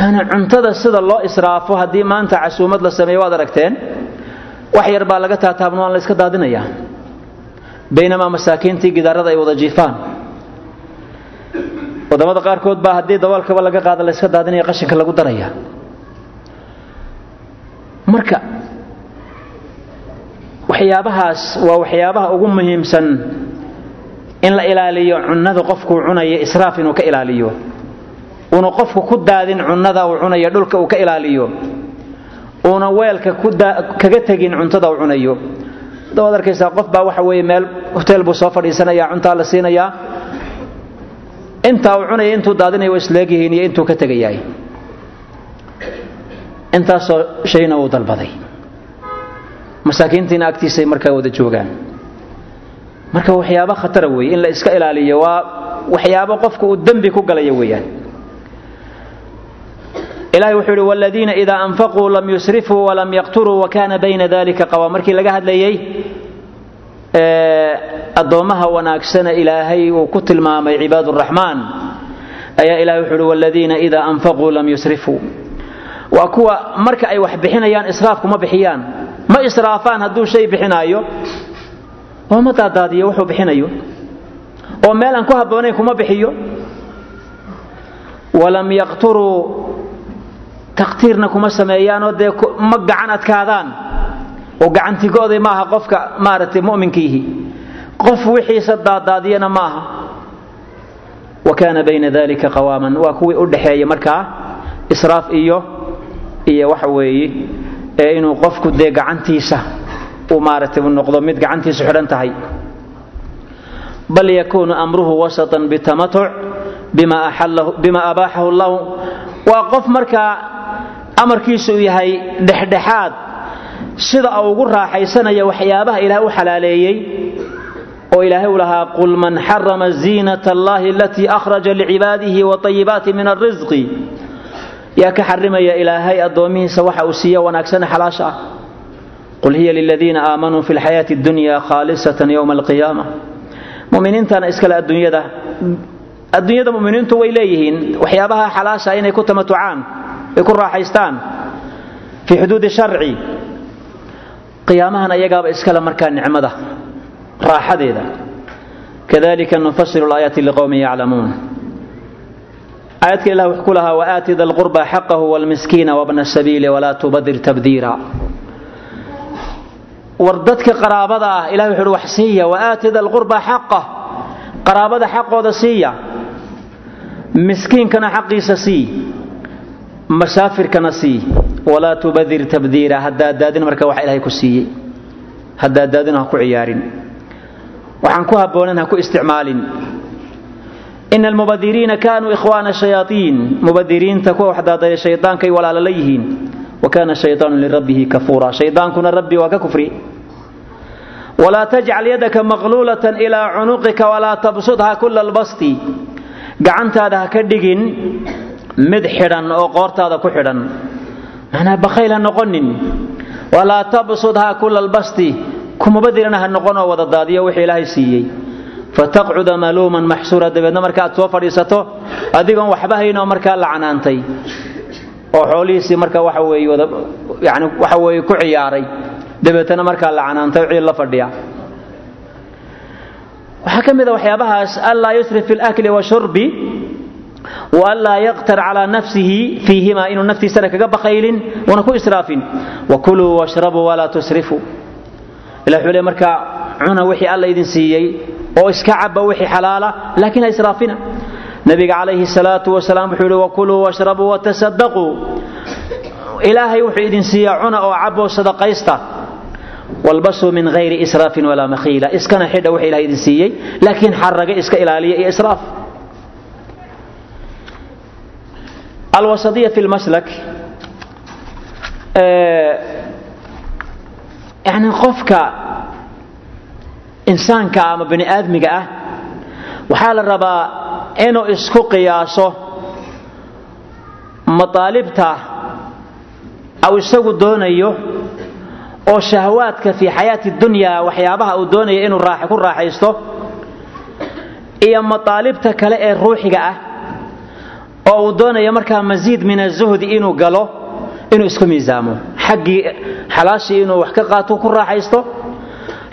yani cuntada sida loo israafo haddii maanta casuumad la sameeyo waad aragteen wax yar baa laga taataabno waan la iska daadinayaa baynamaa masaakiintii gidaarada ay wada jiifaan. Wadamada qaarkood baa haddii daboolkaba laga qaada la iska daadinaya qashinka lagu daraya. Marka waxyaabahaas waa waxyaabaha ugu muhiimsan in la ilaaliyo cunnada qofkuu cunaya israaf inuu ka ilaaliyo. Uuna qofku ku daadin cunnada uu cunayo dhulka uu ka ilaaliyo uuna weelka kaga tegin cuntada uu cunayo. Dawaad arkaysaa qof baa waxa weeye meel hoteel buu soo fadhiisanaya cuntaa la siinayaa. Intaa uu cunaya intuu daadinaya waa isleegyihiin iyo intuu ka tegayaay intaasoo shayna uu dalbaday. Masaakiintiina agtiisay markaa wada joogaan. Marka waxyaabo khatara weeye in la iska ilaaliyo waa waxyaabo qofku uu dembi ku galaya weeyaan ilahay wuxuu yidhi wladiina idaa anfaquu lam yusrifuu walam yaqturuu wakana bayna dalika qawa markii laga hadlayey addoommaha wanaagsana ilaahay uu ku tilmaamay cibaad uraxmaan ayaa ilahay wuxuu uhi waladiina idaa anfaquu lam yusrifuu. Waa kuwa marka ay wax bixinayaan israafku ma bixiyaan. Ma israafaan hadduu shay bixinaayo oo ma daadaadiyo wuxuu bixinayo? Oo meel aan ku habboonayn kuma bixiyo? Walam yaqturuu taqtiirna kuma sameeyaanoo dee ma gacan adkaadaan. Oo gacantigoodii maaha qofka maaragtay mu'minkiihi. Qof wixiisa daadaadiyana ma aha wa kaana bayna dalika qawaaman. Waa kuwii u dhaxeeya markaa israaf iyo iyo waxa weeye ee inuu qofku dee gacantiisa uu maaragtay u noqdo mid gacantiisu xidhan tahay. Bal yakuunu amruhu wasatan bitamatuc bima abaaxahu llahu waa qof markaa amarkiisu uu yahay dhexdhexaad. Sida ugu raaxaysanaya waxyaabaha ilaah u xalaaleeyey oo ilaahay u lahaa qul man xarama ziinat allahi alatii akhraja licibaadihi waayibaati min alrisqi yaa ka xarimaya ilaahay addoomihiisa waxa uu siiya wanaagsane xalaasha ah. Qul hiya liladiina aamanuu fi lxayaati اdunya khaalisatan ywma alqiyaama. Muminiintana iskale adduunyada. Adduunyada muminiintu way leeyihiin waxyaabaha xalaasha inay ku tamatucaan ay ku raaxaystaan fii xuduudi sharci. Qiyaamahan ayagaaba iskale markaa nicmada raaxadeeda. Kadalika nufasilu laayaati liqowmin yaclamuun. Aayadka ilah wuxuu ku lahaa waaati da lqurba xaqahu wlmiskiina wabna sabiili walaa tubadir tabdiira. War dadka qaraabada ah ilahi wuxu uhi wax siiya waaati da lqurba xaqah qaraabada xaqooda siiya. Miskiinkana xaqiisa sii masaafirkana sii walaa tubadir tabdiira haddaadaadin marka wax ilahay ku siiyey. Haddaadaadin ha ku ciyaarin. Waxaan ku habboonan ha ku isticmaalin. Ina almubadiriina kaanuu ikhwaana shayaaiin mubadiriinta kuwa waxdaadaya shaydaankay walaala la yihiin. Wa kaana shaydaanu lirabbihi kafuura shaydaankuna rabbi waa ka kufri. Walaa tajcal yadaka maqluulatan ilaa cunuqika walaa tabsudha kula albasti. Gacantaada ha ka dhigin mid xidhan oo qoortaada ku xidhan. Macnaa bakhayl ha noqonin. Walaa tabsudha kula albasti. Kumubadilana ha noqonoo wada daadiyo wixii ilaahay siiyey. Fataqcuda maluuman maxsuura. Dabeedna marka soo fadhiisato adigoon waxba haynoo markaa lacanaantay oo xoolihiisii marka waxa weeye wada yani waxa weeye ku ciyaaray. Dabeetana markaa lacanaantay ciid la fadhiya. Waxaa ka mid a waxyaabahaas anlaa yusrif fi lakli washurbi waanlaa yaqtar calaa nafsihi fiihima inuu naftiisana kaga bakaylin una ku israafin wakuluu washrabuu walaa tusrifuu ila wuxuu le markaa cuna wixii alla idin siiyey oo iska caba wixii xalaala laakiin ha israafina nabiga calayhi salaatu wasalaam wuxuu yihi wakuluu washrabuu watasadaquu ilaahay wuxuu idin siiyaa cuna oo caboo sadaqaysta walbasuu min hayri israafin walaa makhiila iskana xidha wixii ilahay idin siiyey laakiin xaraga iska ilaaliya iyo israaf alwasadiya fi lmaslak yani qofka insaanka ama bani aadmiga ah waxaa la rabaa inuu isku qiyaaso mataalibta aw isagu doonayo oo shahawaadka fii xayaati dunya waxyaabaha uu doonayo inuu ku raaxaysto iyo mataalibta kale ee ruuxiga ah oo uu doonayo markaa masiid min azuhdi inuu galo inuu isku miisaamo. Xaggii xalaashii inuu wax ka qaato ku raaxaysto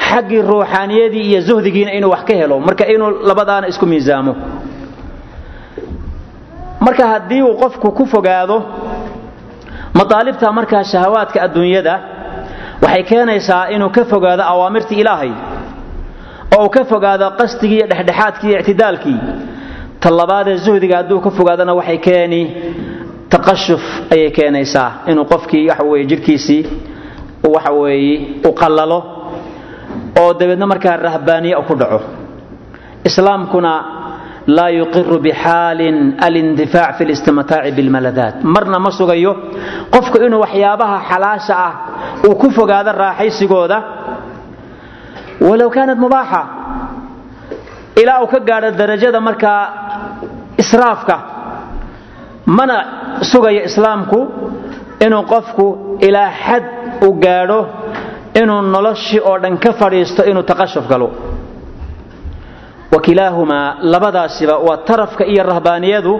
xaggii ruuxaaniyadii iyo zuhdigiina inuu wax ka helo. Marka inuu labadaana isku miisaamo. Marka haddii uu qofku ku fogaado mataalibta markaa shahawaadka adduunyada waxay keenaysaa inuu ka fogaado awaamirtii ilaahay oo uu ka fogaado qasdigii iyo dhexdhexaadkii iyo ictidaalkii talabaadee zuhdiga hadduu ka fogaadona waxay keeni taqashuf ayay keenaysaa inuu qofkii waxa weye jidhkiisii waxa weeye u qallalo oo dabeedna markaa rahbaaniya ku dhaco. Islaamkuna laa yuqiru bixaalin alindifaac fi listimtaaci bilmaladaat marna ma sugayo qofku inuu waxyaabaha xalaasha ah uu ku fogaado raaxaysigooda walow kaanat mubaaxa ilaa uu ka gaadho darajada markaa israafka mana sugayo islaamku inuu qofku ilaa xad u gaadho inuu noloshii oo dhan ka fadhiisto inuu taqashuf galo. Wakilaahumaa labadaasiba waa tarafka iyo rahbaaniyadu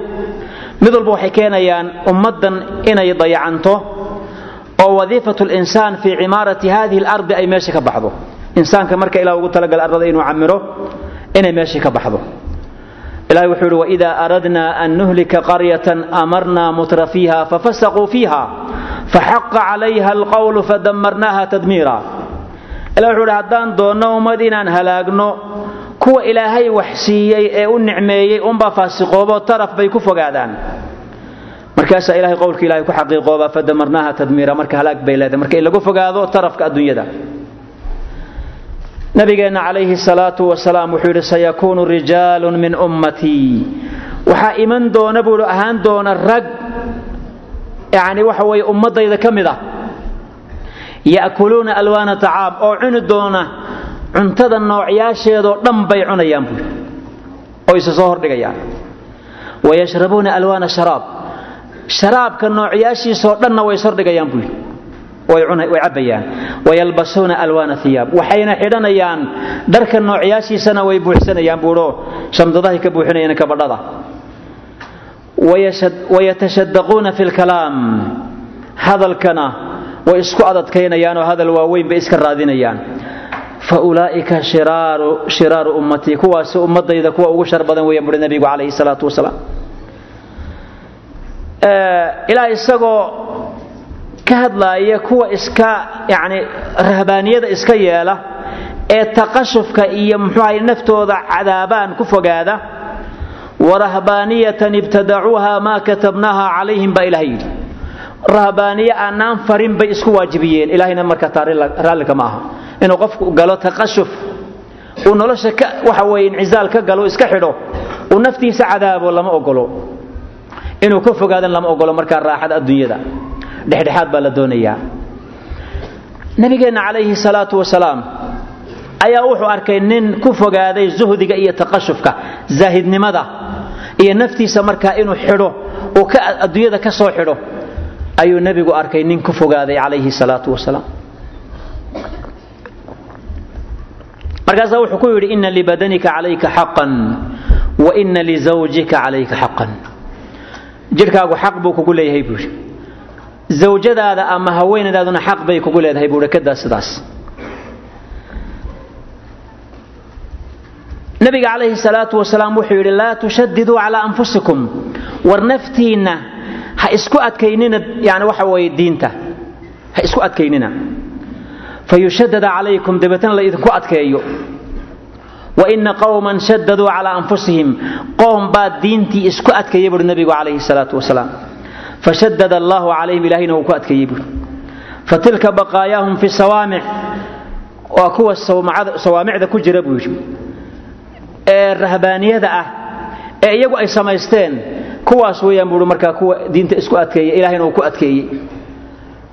mid walba waxay keenayaan ummaddan inay dayacanto oo wadiifatu linsaan fii cimaarati hadihi alardi ay meesha ka baxdo. Insaanka marka ilah ugu talagala arlada inuu camiro inay meeshii ka baxdo ilahay wuxuu ihi waida aradna an nuhlika qaryatan amarna mutra fafasaquu fiiha faxaqa calayha alqawlu fadamarnaha tadmiira. Ilah wuxuu ihi haddaan doonno ummad inaan halaagno kuwa ilaahay wax siiyey ee u nicmeeyey unbaa faasiqoobo taraf bay ku fogaadaan. Markaasaa ilahay qowlka ilahay ku xaqiiqooba fadamarnaha tadmiira marka halaag bay leedahay marka in lagu fogaado tarafka adduunyada nabigeenna calayhi salaatu wasalaam wuxuu yidhi sayakuunu rijaalun min ummatii waxaa iman doona buu hi ahaan doona rag yani waxa weeye ummadayda ka mid ah. Ya'kuluuna alwaana tacaam oo cuni doona cuntada noocyaasheedoo dhan bay cunayaan buui oo isa soo hordhigayaan wayashrabuuna alwaana sharaab sharaabka noocyaashiisoo dhanna way ishordhigayaan buui way cabbayaan. Wayalbasuuna alwaana hiyaab waxayna xidhanayaan dharka noocyaashiisana way buuxsanayaan buuo shamdadahay ka buuxinayaan kabadhada. Wayatashadaquuna fi lkalaam hadalkana way isku adadkaynayaanoo hadal waaweyn bay iska raadinayaan. Fa ulaa'ika shiraaru ummatii kuwaasi ummadayda kuwa ugu shar badan weeyaan buhi nabigu calayhi salaatu wasalaam. Ilaa isagoo ka hadlaaya kuwa iska yani rahbaaniyada iska yeela ee taqashufka iyo muxuahay naftooda cadaabaan ku fogaada warahbaaniyatan ibtadacuuha maa katabnaaha calayhim baa ilahay yidhi. Rahbaaniye aanaan farin bay isku waajibiyeen. Ilahayna marka taa raallika ma aha inuu qofku galo taqashuf uu nolosha waxa weye incizaal ka galo iska xidho uu naftiisa cadaabo lama ogolo inuu ka fogaadan lama ogolo markaa raaxada adduunyada dhexdhexaad baa la doonayaa. Nabigeenna calayhi salaatu wasalaam ayaa wuxuu arkay nin ku fogaaday zuhdiga iyo taqashufka zaahidnimada iyo naftiisa markaa inuu xidho uu adduunyada ka soo xidho ayuu nebigu arkay nin ku fogaaday calayhi salaatu wasalaam. Markaasaa wuxuu ku yidhi ina libadanika calayka xaqan wa ina lizawjika calayka xaqan. Jidhkaagu xaq buu kugu leeyahay buu yidhi zawjadaada ama haweenadaaduna xaq bay kugu leedahay buuhi kadaa sidaas. Nabiga calayhi salaatu wasalaam wuxuu yidhi laa tushadiduu calaa anfusikum war naftiinna ha isku adkaynina yani waxa weeye diinta ha isku adkaynina. Fayushadada calaykum dabeetana la idinku adkeeyo. Waina qowman shadaduu calaa anfusihim qowm baa diintii isku adkeeyey buuhi nabigu calayhi salaatu wasalaam fashadad allahu calayhim ilahayna wuu ku adkeeyey buuri fatilka baqaayaahum fi sawaamic waa kuwa sawaamicda ku jira buu yidhi ee rahbaaniyada ah ee iyagu ay samaysteen kuwaas weeyaan buuhi markaa kuwa diinta isku adkeeyey ilahayna wuu ku adkeeyey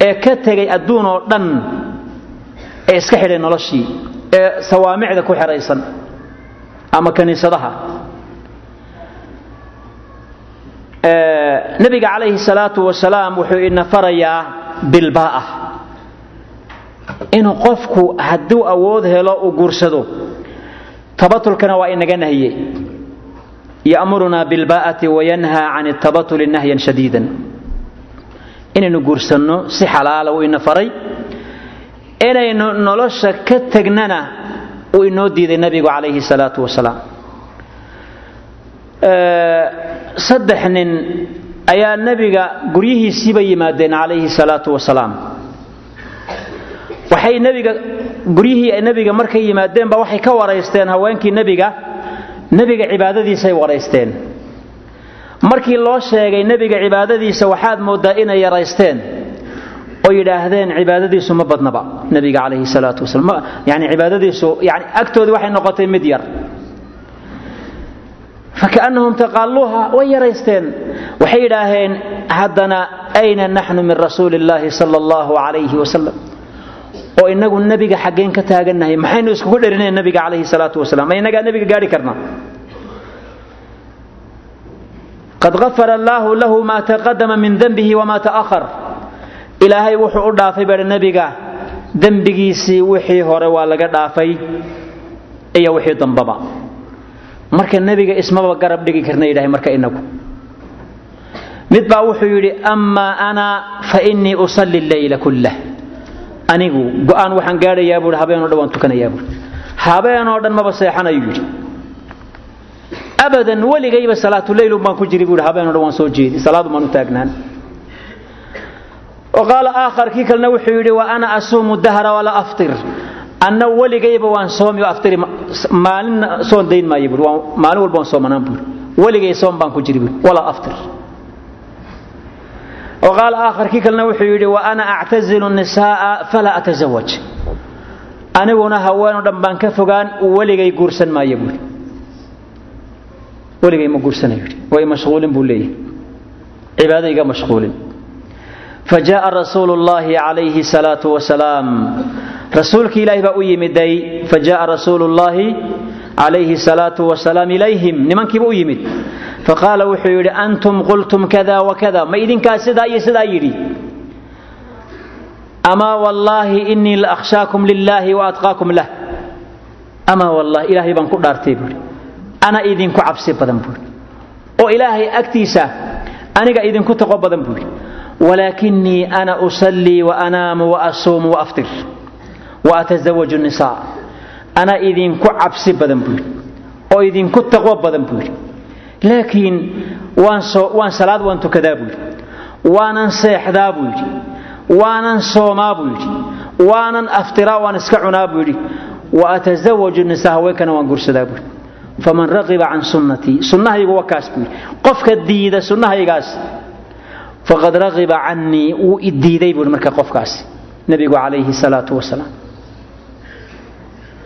ee ka tegay adduun oo dhan ee iska xidhay noloshii ee sawaamicda ku xidhaysan ama kaniisadaha nabiga calayhi salaatu wasalaam wuxuu ina farayaa bilbaa'ah inuu qofku hadduu awood helo uu guursado tabatulkana waa inaga nahye ya'murunaa bilbaa'ati wayanhaa can tabatuli nahyan shadiidan. Inaynu guursanno si xalaala uu ina inaynu nolosha ka tegnana uu inoo diiday nabigu calayhi salaatu wasalaam saddex nin ayaa nebiga guryihiisiiba yimaadeen calayhi salaatu wasalaam. Waxay nebiga guryihii ay nebiga markay yimaadeenba waxay ka waraysteen haweenkii nebiga nebiga cibaadadiisay waraysteen. Markii loo sheegay nebiga cibaadadiisa waxaad mooddaa inay yaraysteen. Oo yidhaahdeen cibaadadiisu ma badnaba nebiga calayhi salaatu wasalaam. Yani cibaadadiisu yani agtoodii waxay noqotay mid yar fakaannahum taqaaluuha way yaraysteen waxay yidhaaheen haddana ayna naxnu min rasuuli illaahi allahu calayhi wasalam oo inagu nebiga xaggeen ka taagannahay maxaynu iskugu dherinayn nebiga calayhi salaatu wasalaam ma inagaa nebiga gaadhi karna qad gafara allaahu lahu maa taqadama min denbihi wamaa ta'ahar ilaahay wuxuu u dhaafay baa nebiga dembigiisii wixii hore waa laga dhaafay iyo wixii dambaba marka nebiga ismaba garab dhigi karna yidhahay marka inagu. Mid baa wuxuu yidhi amaa ana fa innii usalli leyla kullah. Anigu go'aan waxaan gaadhayaa buui habeenoo dhan waan tukanayaa buui habeenoo dhan maba seexanayu yidhi. Abadan weligayba salaatuleylun baan ku jiri buui habeenoo dhan waan soo jeedi salaadu maan u taagnaan. Wa qaala aakhar kii kalena wuxuu yidhi wa ana asuumu dahra walaa aftir anna weligayba waan soomi aftiri maalinna soon dayn maayo buui maalin walba waan soomanaan buui weligay soom baan ku jiri buui walaa aftir وqاaل آkhر kii kalena wuxuu yidhi وأna أctaزil النisاءa falaa أتزawج aniguna haweenoo dhan baan ka fogaan weligay guursan maayo buui weligay ma guursanayo way mashغuulin buu leeyahy cibaado iga mashغuulin fajaءa rasuul الlahi عalayhi rasuulkii ilaahi baa u yimiday fa jaaa rasuulu llaahi calayhi salaatu wasalaam ilayhim. Nimankiiba u yimid. Faqaala wuxuu yidhi antum qultum kada wakada ma idinkaa sidaa iyo sidaa yidhi. Amaa wallaahi inii laakhshaakum lillaahi waatqaakum lah. Amaa wallahi ilaahay baan ku dhaartay buui ana idinku cabsi badan buui oo ilaahay agtiisa aniga idinku taqo badan buui walaakinii ana usallii wa anaamu wa asuumu waaftir waatazawaju nisaa ana idinku cabsi badan buui oo idinku taqwo badan buui laakiin waan salaad waan tukadaa buu yidhi waanan seexdaa buu yidhi waanan soomaa buu yidhi waanan aftiraa waan iska cunaa buu yidhi wa atasawaju nisaa haweenkana waan guursadaa buu yidhi faman raqiba can sunnatii sunnahaygu waa kaas buu yidhi qofka diida sunnahaygaas faqad raqiba cannii wuu idiiday buu yidhi marka qofkaasi nebigu calayhi salaatu wasalaam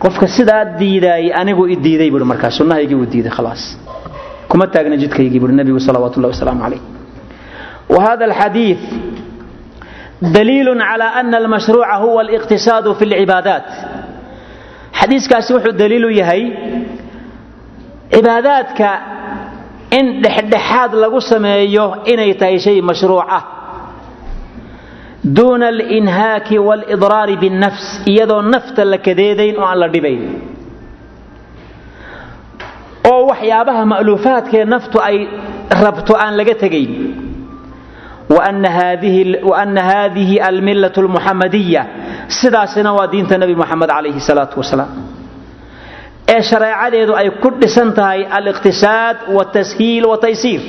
qofka sidaa diidaayay anigu i diiday buui markaa sunnahaygii uu diiday khalaas. Kuma taagna jidkaygii buui nebigu salawaatu ullahi wasalaamu calayh. Wa hada alxadiid daliilun calaa ana almashruuca huwa aliqtisaadu fi lcibaadaat xadiiskaasi wuxuu daliilu yahay cibaadaadka in dhexdhexaad lagu sameeyo inay tahay shay mashruuc ah duuna alinhaaki walidraari binnafs iyadoo nafta la kadeedayn oo aan la dhibayn. Oo waxyaabaha ma'luufaadkee naftu ay rabto aan laga tegayn. Waana haadihi almilatu lmuxamadiya sidaasina waa diinta nebi moxamed calayhi salaatu wasalaam. Ee shareecadeedu ay ku dhisan tahay aliqtisaad watashiil wataysiir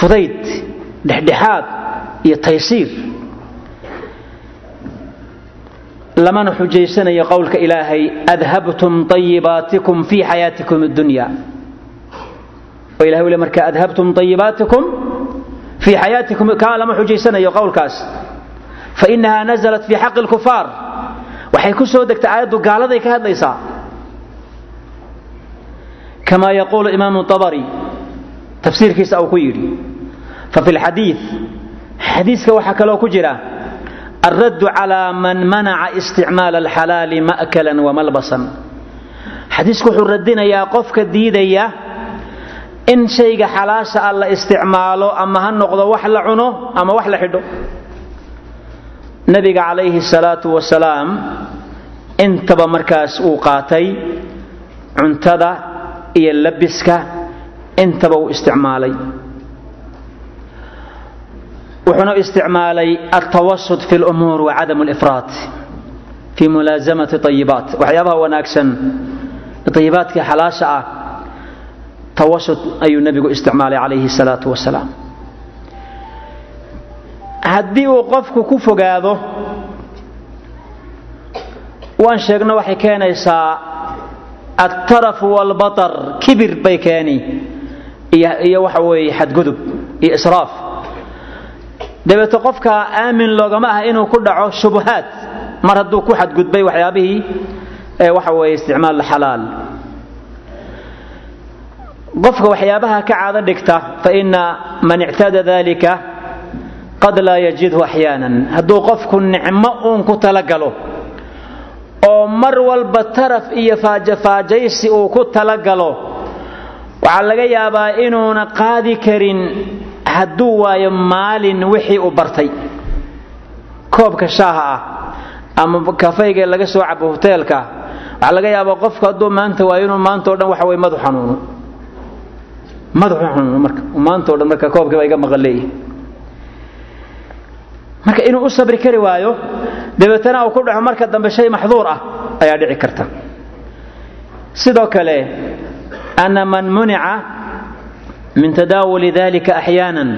fudayd dhexdhexaad iyo taysiir lamana xujaysanayo qowlka ilaahay adhabtum طayibaatikum fii xayaatikum اdunya oo ilahay u le marka adhabtum طayibaatikum fii xayaatikum kaa lama xujaysanayo qowlkaas fainaha naزlat fii xaqi اlkufaar waxay ku soo degtay aayaddu gaaladay ka hadlaysaa kama yaquulu imaamu طabari tafsiirkiisa uu ku yidhi fafi اlxadiiث xadiiska waxaa kaloo ku jira alraddu calaa man manaca isticmaal alxalaali ma'kalan wamalbasan xadiisku wuxuu radinayaa qofka diidaya in shayga xalaasha ah la isticmaalo ama ha noqdo wax la cuno ama wax la xidho. Nabiga calayhi salaatu wasalaam intaba markaas uu qaatay cuntada iyo labiska intaba uu isticmaalay wuxuuna isticmaalay altawasud fi lumuur wacadam lifraat fii mulaasamati ayibaat waxyaabaha wanaagsan ayibaadka xalaasha ah tawasud ayuu nebigu isticmaalay calayhi salaatu wasalaam. Haddii uu qofku ku fogaado waan sheegno waxay keenaysaa altarafu walbatar kibir bay keeni iyo waxa weeye xadgudub iyo israaf dabeeto qofka aamin loogama ah inuu ku dhaco shubuhaad mar hadduu ku xadgudbay waxyaabihii waxa weeye isticmaal xalaal. Qofka waxyaabaha ka caado dhigta fa ina man ictaada dalika qad laa yajidhu axyaanan hadduu qofku nicmo uun ku talagalo oo mar walba taraf iyo faajafaajaysi uu ku talagalo waxaa laga yaabaa inuuna qaadi karin hadduu waayo maalin wixii uu bartay. Koobka shaaha ah ama kafayga laga soo cabo hoteelka waxaa laga yaabaa qofku hadduu maanta waayo inuu maanta o dhan waxa weye madu xanuuno. Madaxu xanuuno marka maanta o dhan marka koobkiiba iga maqan marka inuu u sabri kari waayo dabeetana uu ku dhaco marka dambe shay maxduur ah ayaa dhici karta. Sidoo kale ana man munica min tadaawuli dalika axyaanan.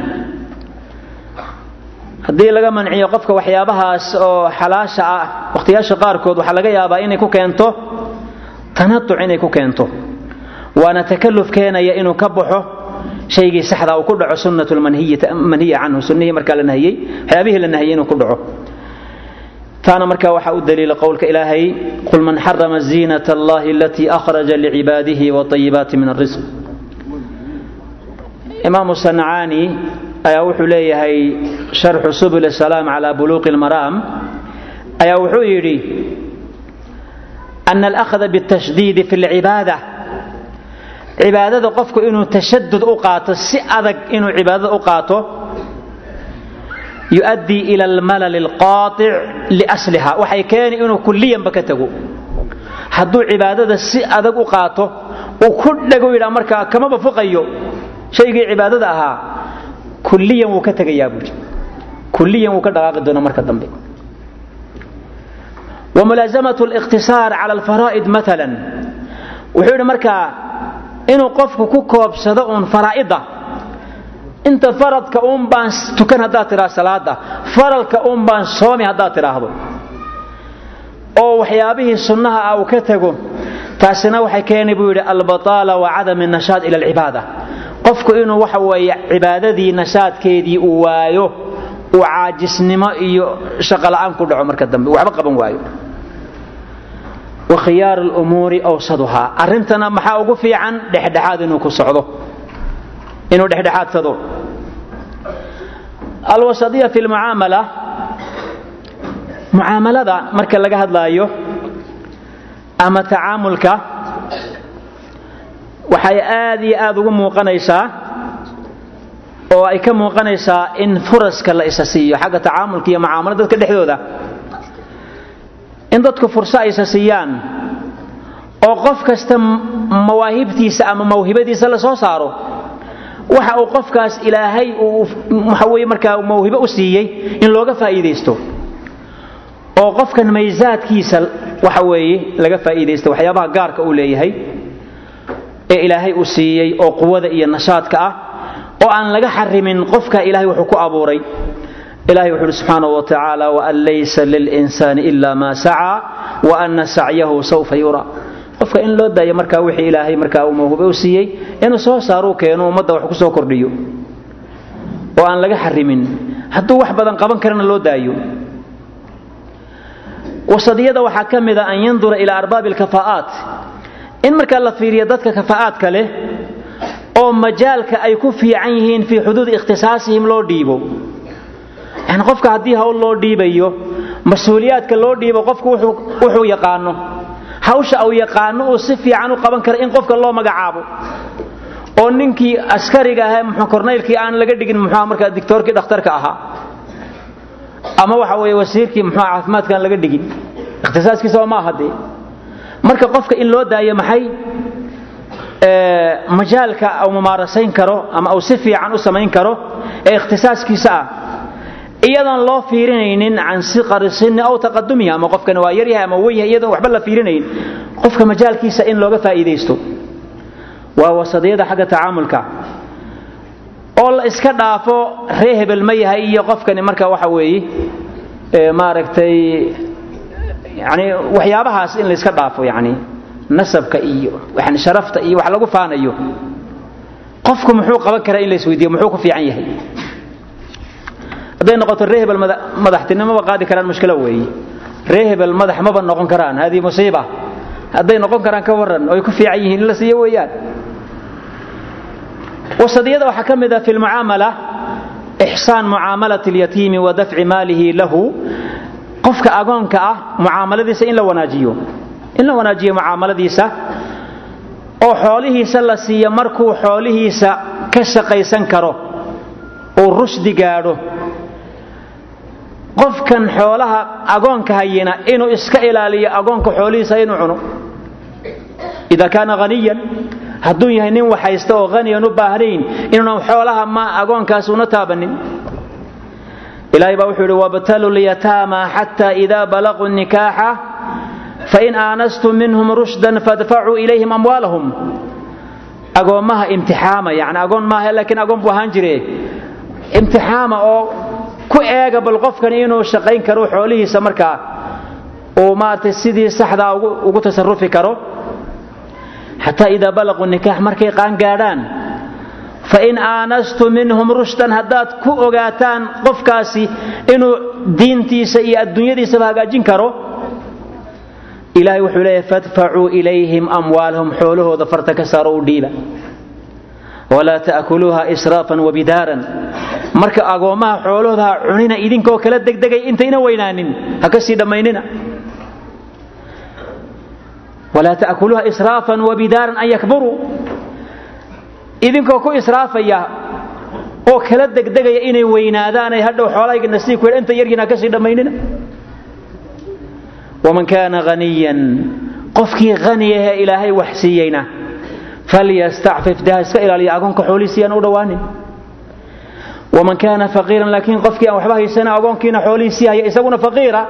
Haddii laga manciyo qofka waxyaabahaas oo xalaasha ah wakhtiyaasha qaarkood waxaa laga yaabaa inay ku keento tanatuc inay ku keento. Waana takalluf keenaya inuu ka baxo shaygii saxda uu ku dhaco sunnatu lmanhiya canhu sunnihii markaa la nahiyey waxyaabihii la nahiyey inuu ku dhaco. Taana markaa waxaa u daliila qowlka ilaahay qul man xarama ziinata allahi alatii akhraja licibaadihi watayibaati min alrisq imaamu sancaani ayaa wuxuu leeyahay sharxu subul salaam calaa buluuqi almaraam. Ayaa wuxuu yidhi ana alahda biاtashdiidi fi lcibaada cibaadada qofku inuu tashadud u qaato si adag inuu cibaadada u qaato yu'addii ila almalal alqaatic liasliha waxay keeni inuu kulliyanba ka tago hadduu cibaadada si adag u qaato uu ku dhego yidhaa markaa kamaba fuqayo shaygii cibaadada ahaa kuliyan wuu ka tegayaa buuri kuliyan wuu ka dhaqaaqi doona marka dambe. Wamulaazamaة اliqtisaar cala alfaraa'id maala wuxuu yidhi markaa inuu qofku ku koobsado uun faraa'ida inta faradka uun baan tukan haddaad tidhaha salaada faralka uun baan soomi haddaad tidhaahdo oo waxyaabihii sunnaha ah uu ka tego taasina waxay keeni buu yidhi albataala wa cadami nashaad ila alcibaada qofku inuu waxa weeye cibaadadii nashaadkeedii uu waayo uu caajisnimo iyo shaqola'aan ku dhaco marka dambe waxba qaban waayo. Wa khiyaaru lumuuri awsaduhaa. Arrintana maxaa ugu fiican? Dhexdhexaad inuu ku socdo. Inuu dhexdhexaadsado alwasadiya fi lmucaamala mucaamalada marka laga hadlaayo ama tacaamulka waxay aad iyo aad ugu muuqanaysaa oo ay ka muuqanaysaa in furaska la isa siiyo xagga tacaamulka iyo mucaamalo dadka dhexdooda. In dadku furso ay isa siiyaan oo qof kasta mawaahibtiisa ama mawhibadiisa la soo saaro waxa uu qofkaas ilaahay uu waxa weye markaa mawhibo u siiyey in looga faa'iidaysto. Oo qofkan maysaadkiisa waxa weeye laga faa'iidaysto waxyaabaha gaarka uu leeyahay ee ilaahay uu siiyey oo quwada iyo nashaadka ah oo aan laga xarimin qofka ilahay wuxuu ku abuuray. Ilahay wuxu uhi subxaanaه wa tacaala waan laysa lilإnsaani ila ma sacaa waana sacyahu sawfa yura qofka in loo daayo markaa wixii ilaahay markaa uu mawhube u siiyey inuu soo saaruu keeno ummadda wax ku soo kordhiyo. Oo aan laga xarimin hadduu wax badan qaban karana loo daayo. Wasadiyada waxaa ka mida an yandura ilaa arbaabi alkafaa'aat in markaa la fiiriyo dadka kafaa'aadka leh oo majaalka ay ku fiican yihiin fii xuduudi ikhtisaasihim loo dhiibo. Yani qofka haddii hawl loo dhiibayo mas'uuliyaadka loo dhiibo qofku wuxuu yaqaano. Hawsha uu yaqaano uu si fiican u qaban kara in qofka loo magacaabo. Oo ninkii askariga ahaa muxuu kornaylkii aan laga dhigin muxuu markaa dictoorkii dhakhtarka ahaa. Ama waxa weeye wasiirkii muxuu caafimaadka aan laga dhigin. Ikhtisaaskiisa waa ma marka qofka in loo daayo maxay majaalka uu mumaarasayn karo ama uu si fiican u samayn karo ee ikhtisaaskiisa ah iyadoon loo fiirinaynin can siqari sinni aw taqadumihi ama qofkani waa yaryahay ama wenyahay iyadoon waxba la fiirinayn qofka majaalkiisa in looga faa'iidaysto waa wasadiyada xagga tacaamulka. Oo la iska dhaafo ree hebel ma yahay iyo qofkani marka waxa weeye maaragtay yani waxyaabahaas in la iska dhaafo yani nasabka iyo yani sharafta iyo wax lagu faanayo qofku muxuu qaban karaa in la isweydiiyo? Muxuu ku fiican yahay? Hadday noqoto ree hebel madaxtinimoba qaadi karaan mushkilo weeye ree hebel madax maba noqon karaan haadii musiiba. Hadday noqon karaan ka waran oo ay ku fiican yihiin in la siiyo weeyaan. Wasadiyada waxaa ka mid ah fi lmucaamala ixsaan mucaamalat اlyatiimi wa dafci maalihi lahu qofka agoonka ah mucaamaladiisa in la wanaajiyo. In la wanaajiyo mucaamaladiisa oo xoolihiisa la siiyo markuu xoolihiisa ka shaqaysan karo uu rushdi gaadho. Qofkan xoolaha agoonka hayina inuu iska ilaaliyo agoonka xoolihiisa inuu cuno. Ida kaana haniyan hadduu yahay nin waxhaysta oo haniyan u baahnayn inuunan xoolaha ma agoonkaas una taabanin ilahay baa wuxuu yidhi wabtalu lyataama xata ida balaquu nikaaxa fain aanastum minhum rushdan fadfacuu ilayhim amwaalahum. Agoommaha imtixaama yani agoon maaha laakiin agoon buu ahaan jire imtixaama oo ku eega bal qofkan inuu shaqayn karo xoolihiisa markaa uu maaragtay sidii saxdaa ugu tasarufi karo. Xataa idaa balaquu nikaax markay qaangaadhaan fain aanastum minhum rushdan haddaad ku ogaataan qofkaasi inuu diintiisa iyo adduunyadiisaba hagaajin karo. Ilahay wuxuu leeyahy fadfacuu ilayhim amwaalahum xoolahooda farta ka saaro u dhiiba. Walaa ta'kuluuha israafan wabidaaran marka agoommaha xoolahooda ha cunina idinkoo kala degdegay intayna weynaanin ha ka sii dhammaynina. Walaa ta'kuluuha israafan wabidaaran an yakburuu idinkoo ku israafaya oo kala degdegaya inay weynaadaan ay hadhow xoolahayga nasiibku inta yargiin ha ka sii dhammaynina. Waman kaana haniyan qofkii haniyahee ilaahay wax siiyeyna falyastacfif de iska ilaaliya agoonka xoolihiisi aan u dhowaanin waman kaana faqiiran laakiin qofkii aan waxba haysana agoonkiina xoolihiisii haya isaguna faqiira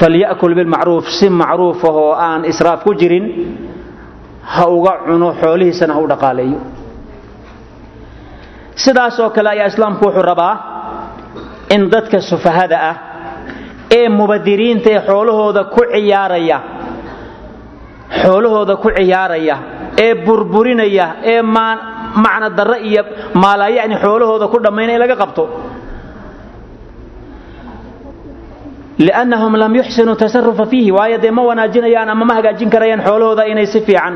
falya'kul bilmacruuf si macruuf ahoo aan israaf ku jirin ha uga cuno xoolihiisana ha u dhaqaaleeyo sidaas oo kale ayaa islaamku wuxuu rabaa in dadka sufahada ah ee mubadiriinta ee xoolahooda ku ciyaaraya xoolahooda ku ciyaaraya ee burburinaya ee macna darro iyo maalaayacni xoolahooda ku dhammayna in laga qabto. Liannahum lam yuxsinuu tasarufa fiihi waayo dee ma wanaajinayaan ama ma hagaajin karayaan xoolahooda inay si fiican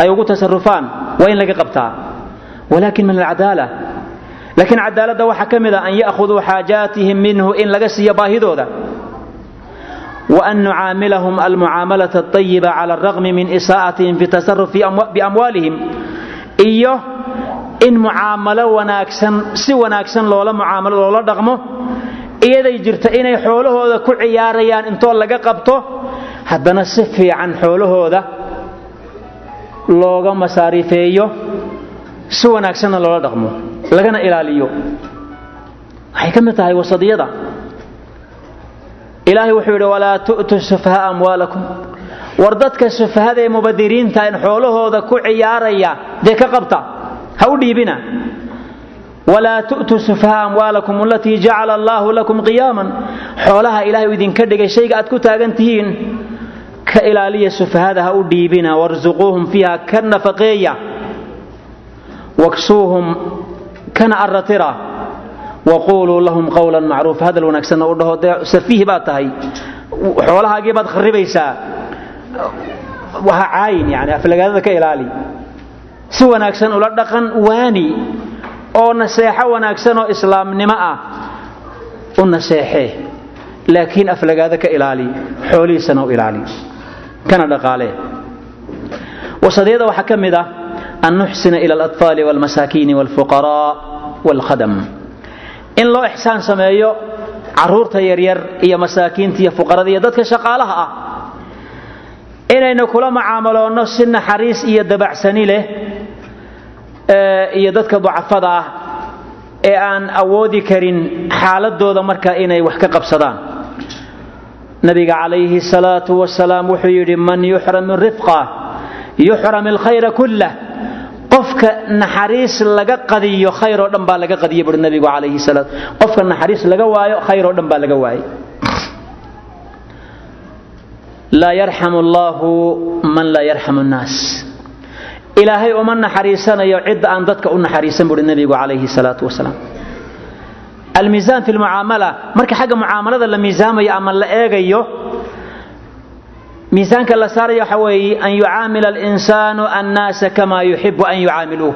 ay ugu tasarufaan waa in laga qabtaa. Walakin min alcadaala laakiin cadaaladda waxaa ka mid a an ya'khuduu xaajaatihim minhu in laga siiyo baahidooda. Wa an nucaamilahum almucaamalata alطayiba cala alraqmi min isaa'atihim fi tasaruf biamwaalihim iyo in mucaamalo wanaagsan si wanaagsan loola mucaamalo loola dhaqmo iyaday jirta inay xoolahooda ku ciyaarayaan intoo laga qabto haddana si fiican xoolahooda looga masaarifeeyo si wanaagsanna loola dhaqmo lagana ilaaliyo. Waxay ka mid tahay wasadiyada. Ilaahay wuxuu yidhi walaa tu'tu sufaha amwaalakum. War dadka sufahada ee mubadiriinta in xoolahooda ku ciyaaraya dee ka qabta ha u dhiibina. Walaa tu'tuu sufaha amwaalakum alatii jacala allaahu lakum qiyaaman. Xoolaha ilaahay idinka dhigay shayga aad ku taagan tihiin ka ilaaliya sufahada ha u dhiibina. Warsuquuhum fiiha ka nafaqeeya waksuuhum kana arratira. Waquuluu lahum qawlan macruufa hadal wanaagsanna u dhaho dee safiih baad tahay. Xoolahaagii baad kharibaysaa waha caayin yani aflagaadada ka ilaali. Si wanaagsan ula dhaqan waani oo naseexo wanaagsan oo islaamnimo ah u naseexee laakiin aflagaado ka ilaali xoolihiisana u ilaali. Kana dhaqaalee wasadiyada waxaa ka mid ah an nuxsina ila alatfaali walmasaakiini walfuqaraa walkhadam in loo ixsaan sameeyo carruurta yaryar iyo masaakiinta iyo fuqarada iyo dadka shaqaalaha ah inaynu kula mucaamaloonno si naxariis iyo dabacsani leh iyo dadka ducafada ah ee aan awoodi karin xaaladooda marka inay wax ka qabsadaan nabiga calayhi salaatu wasalaam wuxuu yidhi man yuxram rifqa yuxram alkhayra qofka naxariis laga qadiyo khayr oo dhan baa laga qadiya buhi nabigu calayhi salaam. Qofka naxariis laga waayo khayr oo dhan baa laga waayay laa yarxamu allaahu man laa yarxamu nnaas. Ilaahay uma naxariisanayo cidda aan dadka u naxariisan buhi nabigu calayhi salaatu wasalaam. Almiisaan fi lmucaamala marka xagga mucaamalada la miisaamayo ama la eegayo miisaanka la saarayo waxa weeye an yucaamila alinsaanu annaasa kama yuxibu an yucaamiluuh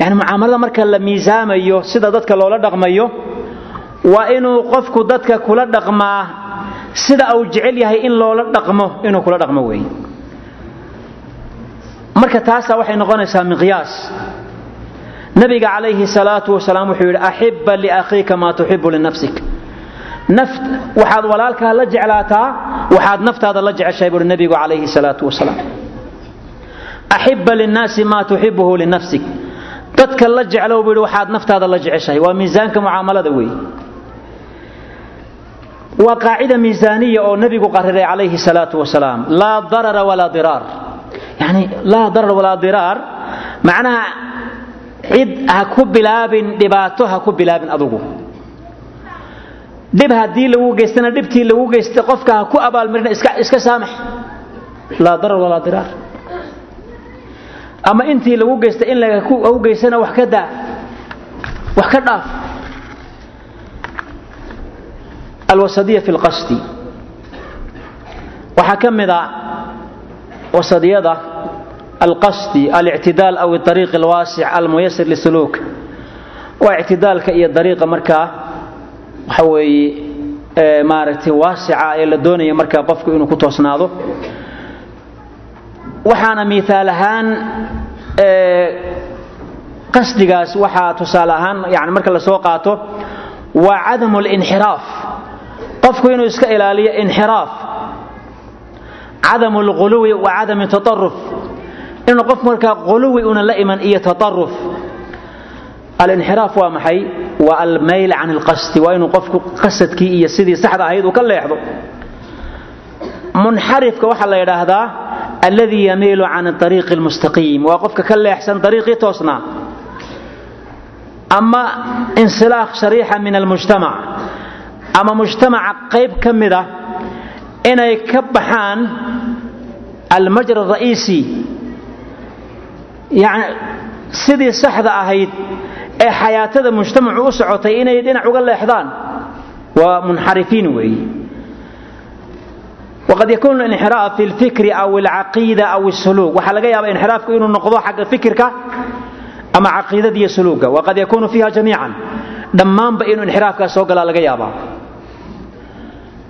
yani mucaamalada marka la miisaamayo sida dadka loola dhaqmayo waa inuu qofku dadka kula dhaqmaa sida uu jecel yahay in loola dhaqmo inuu kula dhaqmo weeye. Marka taasaa waxay noqonaysaa miqyaas. Nabiga calayhi salaatu wasalaam wuxuu yidhi axibba liakhiika maa tuxibu linafsik waxaad walaalkaa la jeclaataa waxaad naftaada la jeceshahay buuhi nabigu calayhi salaatu wasalaam axibba linnaasi maa tuxibuhu linafsik dadka la jeclow buu yidhi waxaad naftaada la jeceshahay waa miisaanka mucaamalada weeye waa qaacida miisaaniya oo nebigu qariray calayhi salaatu wasalaam laa darara walaa diraar yani laa darar walaa diraar macnaha cid ha ku bilaabin dhibaato ha ku bilaabin adugu dhib haddii lagu geystana dhibtii lagu geystay qofka ku abaalmarina iska saamax. Laa darar walaa diraar. Ama intii lagu geystay in lagu geystana wax ka daa wax ka dhaaf. Alwasadiya fi lqasdi waxaa ka wasadiyada alqasdi alictidaal aw ariiq alwaasic almuyasir lisuluuk. Waa ictidaalka iyo dariiqa markaa waxa weeye maaragtay waasica ee la doonaya markaa qofku inuu ku toosnaado. Waxaana miaal ahaan qasdigaas waxaa tusaale ahaan yani marka la soo qaato waa cadamu linxiraaf qofku inuu iska ilaaliyo inxiraaf. Cadamu lquluwi wa cadami taaruf inuu qof markaa quluwi una la iman iyo taaruf alinxiraaf waa maxay waa almayl can alqasdi waa inuu qofku qasadkii iyo sidii saxda ahayd uu ka leexdo. Munxarifka waxaa la yidhaahdaa alladii yamiilu can ariiqi lmustaqiim waa qofka ka leexsan ariiqii toosnaa ama insilaakh shariixa min almujtamac ama mujtamaca qayb ka mida inay ka baxaan almajra ra'iisi yani sidii saxda ahayd ee xayaatada mujtamacu u socotay inay dhinac uga leexdaan. Waa munxarifiin weeye waqad yakuunu inxiraaf fi lfikri aw alcaqiida aw suluuk waxaa laga yaaba inxiraafku inuu noqdo xagga fikirka ama caqiidada iyo suluuga waqad yakuunu fiiha jamiican. Dhammaanba inuu inxiraafkaas soo galaa laga yaabaa.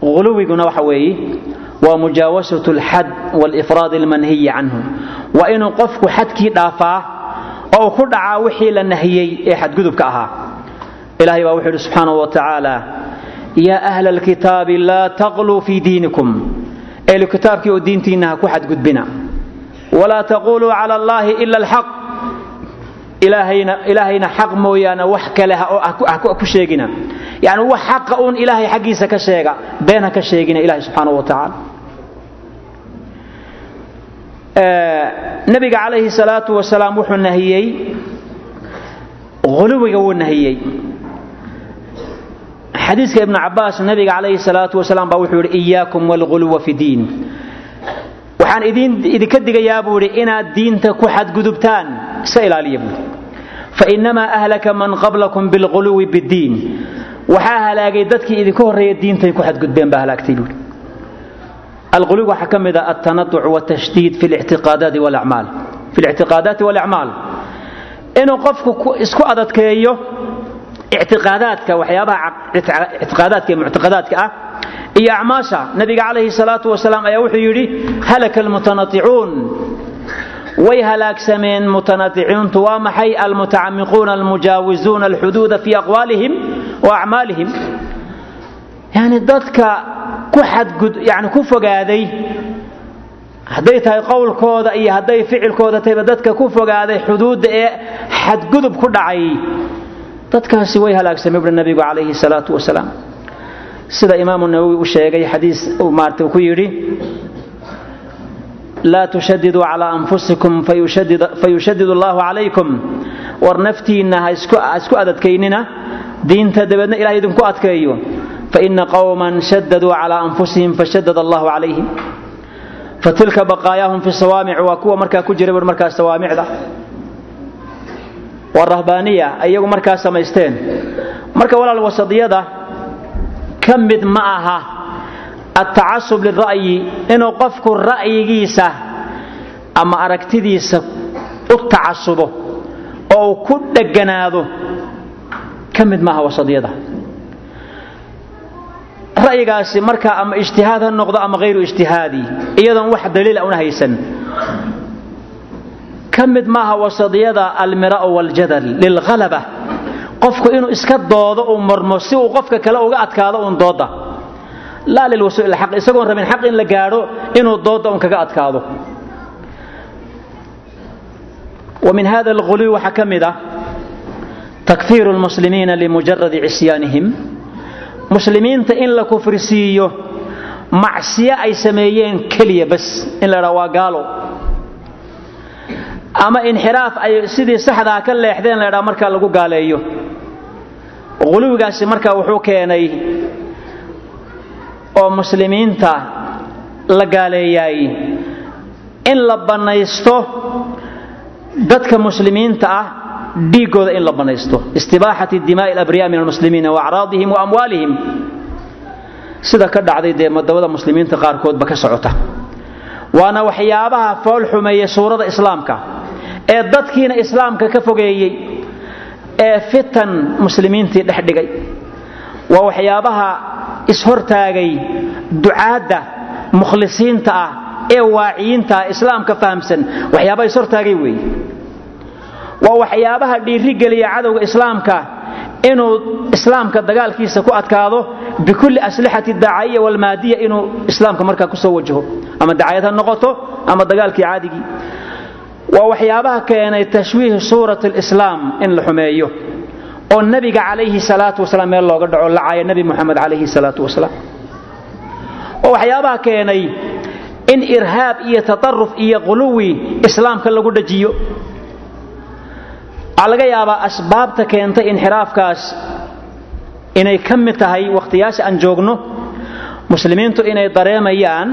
Uluwiguna waxa weeye waa mujaawasat alxad walifraad almanhiyi canhu waa inuu qofku xadkii dhaafaa oo ku dhacaa wixii la nahiyey ee xadgudubka ahaa. Ilahay baa wuxuu yidhi subxaanahu wa tacaala yaa ahla alkitaabi laa taqluu fii diinikum. Ehlu kitaabkii oo diintiinna ha ku xadgudbina. Walaa taquluu cala allahi ila alxaq ilaahayna xaq mooyaane wax kale ku sheegina. Yani wax xaqa uun ilaahay xaggiisa ka sheega been ka sheegina ilahay subxaanahu wa tacaala nabiga calayhi salaatu wasalaam wuxuu nahiyey uluwiga wuu nahiyey. Xadiiska ibnu cabaas nabiga calayhi salaatu wasalaam baa wuxuu yidhi iyaakum walghuluwa fi diin. Waxaan idinka digayaa buu yidhi inaad diinta ku xadgudubtaan iska ilaaliya buui fainamaa ahlaka man qablakum bilghuluwi biddiin waxaa halaagay dadkii idinka horreeya diintay ku xadgudbeen baa halaagtay buui alquluub waxaa ka mid a altanauc wtashdiid fi lictiqaadaati wlacmaal fi lictiqaadaati walacmaal inuu qofku isku adadkeeyo ictiqaadaadka waxyaabaha ictiqaadaadka ee muctiqadaadka ah iyo acmaasha nabiga calayhi salaatu wasalaam ayaa wuxuu yidhi halaka almutanaicuun way halaagsameen mutanaicuuntu waa maxay almutacamiquuna almujaawizuuna alxuduuda fii aqwaalihim wa acmaalihim yani dadka yani ku fogaaday. Hadday tahay qowlkooda iyo hadday ficilkooda tahayba dadka ku fogaaday xuduudda ee xadgudub ku dhacay. Dadkaasi way halaagsamay buri nabigu calayhi salaatu wasalaam. Sida imaamu nawowi u sheegay xadiis maarta ku yidhi laa tushadiduu calaa anfusikum fayushadid allahu calaykum. War naftiinna ha isku adadkaynina. Diinta dabeedna ilahay idinku adkeeyo faina qowma shadaduu calaa anfusihim fashadad allahu calayhim fatilka baqaayaahum fi sawaamic waa kuwa markaa ku jira bur markaas sawaamicda waa rahbaaniya iyagu markaa samaysteen marka walaal wasadiyada ka mid ma aha atacasub lira'yi inuu qofku ra'yigiisa ama aragtidiisa u tacasubo oo uu ku dheganaado ka mid maaha wasadiyada ra'yigaasi marka ama ijtihaad ha noqdo ama hayru ijtihaadi iyadoon wax daliila ah una haysan. Ka mid maaha wasadiyada almira'u waljadal lilhalaba qofku inuu iska doodo uu marmo si uu qofka kale uga adkaado uun dooda laa lilwasuul ilxaq isagoon rabin xaq in la gaadho inuu dooda uun kaga adkaado. Wa hada alguluwi waxaa ka mid ah takfiiru lmuslimiina limujaradi cisyaanihim muslimiinta in la kufrisiiyo macsiyo ay sameeyeen keliya bas in la dhaa waa gaalo. Ama inxiraaf ay sidii saxdaa ka leexdeen la dhaa markaa lagu gaaleeyo. Quluwigaasi markaa wuxuu keenay oo muslimiinta la gaaleeyaay in la bannaysto dadka muslimiinta ah dhiigooda in la banaysto. Istibaaxati dimaa'i alabriyaa min almuslimiina wa acraadihim wa amwaalihim. Sida ka dhacday dee madabada muslimiinta qaarkoodba ka socota. Waana waxyaabaha fool xumeeya suurada islaamka ee dadkiina islaamka ka fogeeyey ee fitan muslimiintii dhex dhigay. Waa waxyaabaha ishortaagay ducaadda mukhlisiinta ah ee waaciyiinta ah islaamka fahamsan. Waxyaabaha ishortaagay weeye waa waxyaabaha dhiirigeliya cadowga islaamka inuu islaamka dagaalkiisa ku adkaado bikulli aslixati daacayiya walmaadiya inuu islaamka markaa ku soo wajaho. Ama dacayad ha noqoto ama dagaalkii caadigii. Waa waxyaabaha keenay tashwiih suurat lislaam in la xumeeyo oo nabiga calayhi salaatu wasalaam meel looga dhaco lacaya nebi moxamed calayhi salaatu wasalaam. Oo waxyaabaha keenay in irhaab iyo tataruf iyo quluwi islaamka lagu dhajiyo waxaa laga yaabaa asbaabta keentay inxiraafkaas inay ka mid tahay wakhtiyaasha aan joogno muslimiintu inay dareemayaan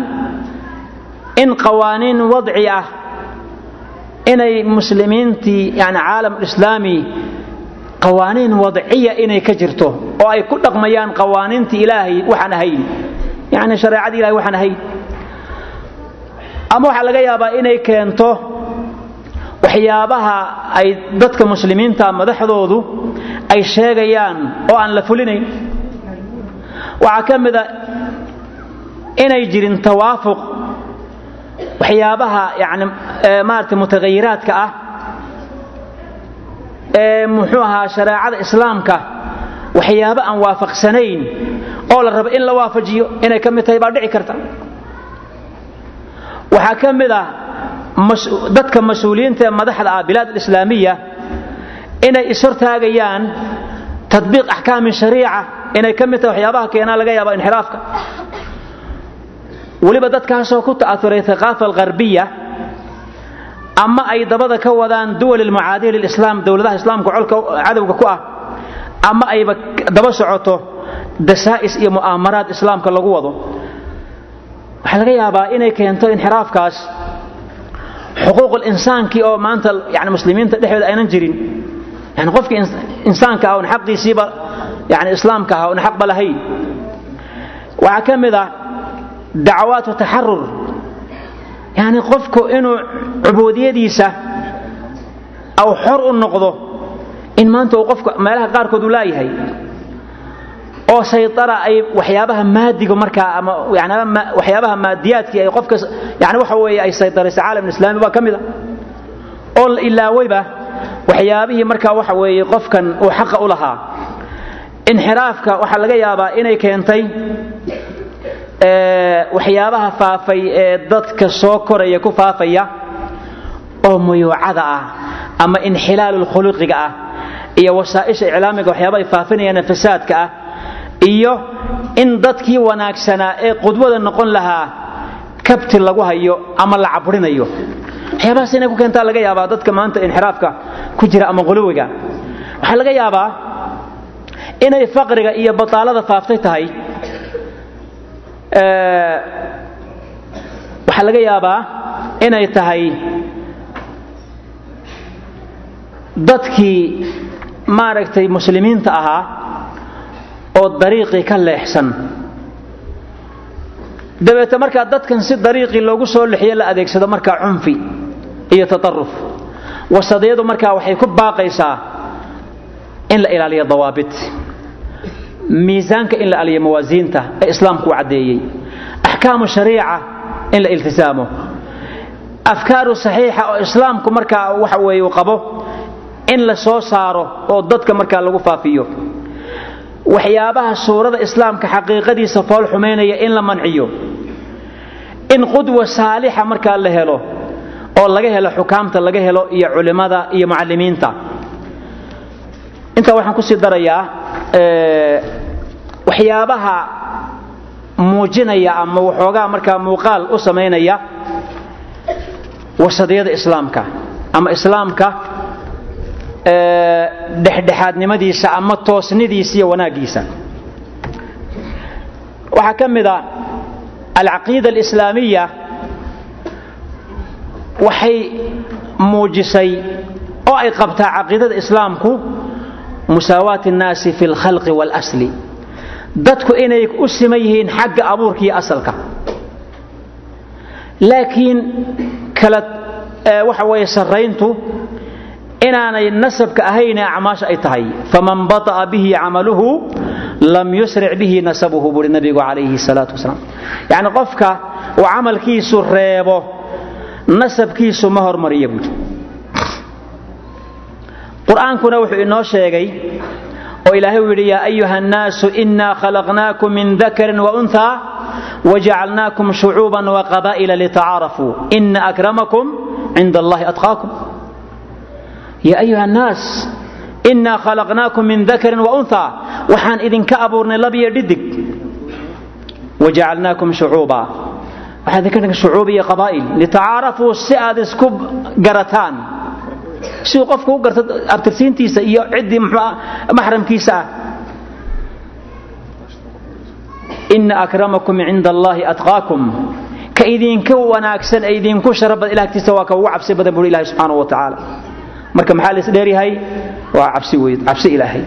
in qawaaniin wadci ah inay muslimiintii yani caalam islaami qawaaniin wadciya inay ka jirto oo ay ku dhaqmayaan qawaaniintii ilaahay waxaan ahayn. Yani shareecada ilahay waxaan ahayn. Ama waxaa laga yaabaa inay keento waxyaabaha ay dadka muslimiinta madaxdoodu ay sheegayaan oo aan la fulinayn. Waxaa ka mid a inay jirin tawaafuq waxyaabaha yani maarata mutahayiraadka ah ee muxuu ahaa shareecada islaamka waxyaabo aan waafaqsanayn oo la rabo in la waafajiyo inay ka mid tahay baa dhici karta. Waxaa ka mid ah dadka mas'uuliyiinta ee madaxda ah bilaad alislaamiya inay ishortaagayaan tadbiiq axkaami shariica inay ka mid tahay waxyaabaha keenaa laga yaaba inxiraafka. Weliba dadkaasoo ku ta'auray thaqaafa algharbiya ama ay dabada ka wadaan duwal almucaadiya lilislaam dowladaha islaamka colka cadowga ku ah ama ayba daba socoto dasaa'is iyo mu'aamaraad islaamka lagu wado. Waxaa laga yaabaa inay keento inxiraafkaas xuquuqul insaankii oo maanta yani muslimiinta dhexdooda aynan jirin. Yani qofkii insaanka ah xaqiisiiba yani islaamka ah oon xaqba lahayn. Waxaa ka mid ah dacawaatu taxarur. Yani qofku inuu cubuudiyadiisa aw xor u noqdo in maanta uu qofka meelaha qaarkood uu laayahay oo saytara ay waxyaabaha maadiga markaa ama waxyaabaha maadiyaadkii ay qofka yani waxa weeye ay saytaraysa caalam islaami baa ka mid ilaawayba waxyaabihii markaa waxa weeye qofkan uu xaqa u lahaa. Inxiraafka waxaa laga yaabaa inay keentay waxyaabaha faafay ee dadka soo koraya ku faafaya oo muyuucada ah ama inxilaalu ah iyo wasaa'isha iclaamiga waxyaaba ay faafinayaan fasaadka ah iyo in dadkii wanaagsanaa ee qudwada noqon lahaa kabti lagu hayo ama la caburinayo waxyaabahaas inay ku keentaa laga yaabaa dadka maanta inxiraafka ku jira ama quluwiga. Waxaa laga yaabaa inay faqriga iyo bataalada faaftay tahay. Waxaa laga yaabaa inay tahay dadkii maaragtay muslimiinta ahaa oo dariiqii ka leexsan. Dabeete markaa dadkan si dariiqii loogu soo lexiyo la adeegsado markaa cunfi iyo tataruf wasadiyadu markaa waxay ku baaqaysaa in la ilaaliyo dawaabit. Miisaanka in la aliyo mawaasiinta ee islaamku u caddeeyey. Axkaamu shariica in la iltisaamo. Afkaaru saxiixa oo islaamku markaa waxa weeye uu qabo in la soo saaro oo dadka markaa lagu faafiyo waxyaabaha suurada islaamka xaqiiqadiisa fool xumaynaya in la manciyo. In qudwa saalixa markaa la helo oo laga helo xukaamta laga helo iyo culimmada iyo mucallimiinta intaa waxaan ku sii darayaa waxyaabaha muujinaya ama waxoogaa markaa muuqaal u samaynaya wasadiyada islaamka ama islaamka dhexdhexaadnimadiisa ama toosnidiisa iyo wanaaggiisa. Waxaa ka mid a alcaqiida alislaamiya waxay muujisay oo ay qabtaa caqiidada islaamku musaawaati annaasi fi alkhalqi waalasli dadku inay u siman yihiin xagga abuurka asalka. Laakiin kala waxa weeye sarrayntu inaanay nasabka ahayne acmaasha ay tahay. Faman bata'a bihi camaluhu lam yusric bihi nasabuhu buuri nabigu calayhi salaatu wasalaam. Yacni qofka uu camalkiisu reebo nasabkiisu ma hormariya buuri qur'aankuna wuxuu inoo sheegay oo ilaahay uu yidhi yaa ayuha annaasu inaa khalaqnaakum min dakarin waunhaa wajacalnaakum shucuuban waqabaa'ila litacaarafuu ina akramakum cinda allahi atqaakum yaa ayuha annaas inaa khalaqnaakum min dakarin waunhaa waxaan idinka abuurnay labiyo dhidig. Wajacalnaakum shucuuba waxaan idinka dhigay shucuub iyo qabaa'il. Litacaarafuu si aad isku garataan. Siduu qofku u garto abtirsiintiisa iyo ciddii maxramkiisa ah. Ina akramakum cinda allahi atqaakum. Ka idinka wanaagsan ee idinku sharaf badan ilah agtiisa waa ka ugu cabsi badan buuri ilahi subxaanahu wa tacaala marka maxaa la isdheeryahay waa cabsi ilaahay.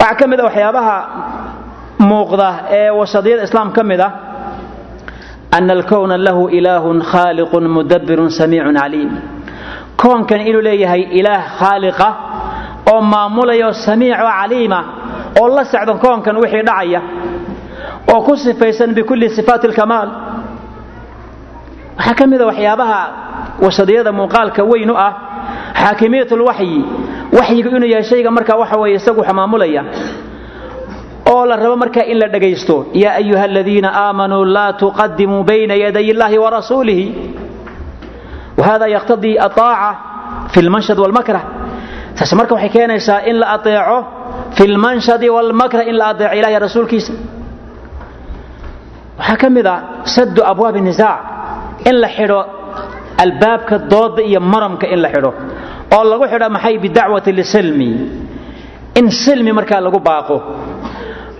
Waxaa ka mid a waxyaabaha muuqda ee wasadiyada islaam ka mid ah ana alkowna lahu ilaahun khaaliqun mudabbirun samiicun caliim koonkan inuu leeyahay ilaah khaaliqa oo maamulayo samiic oo caliima oo la socdo koonkan wixii dhacaya oo ku sifaysan bikulli sifaati alkamaal waxaa ka mid a waxyaabaha wasadiyada muuqaalka weyn ah xaakimiyat lwaxyi waxyigu inuu yahay shayga markaa waxa weeye isagu maamulaya. Oo la rabo markaa in la dhagaysto yaa ayuha aladiina aamanuu laa tuqadimuu bayna yaday illahi warasuulihi wahada yaqtadii aaaca fi lmanshad walmakrah taas marka waxay keenaysaa in la aeeco fi lmanshadi walmakrah in la aeeco ilahi rasuulkiisa. Waxaa ka mid a sadu abwaabi nisaac in la xidho albaabka dooda iyo maramka in la xidho oo lagu xidho maxay bidacwati lisilmi in silmi markaa lagu baaqo.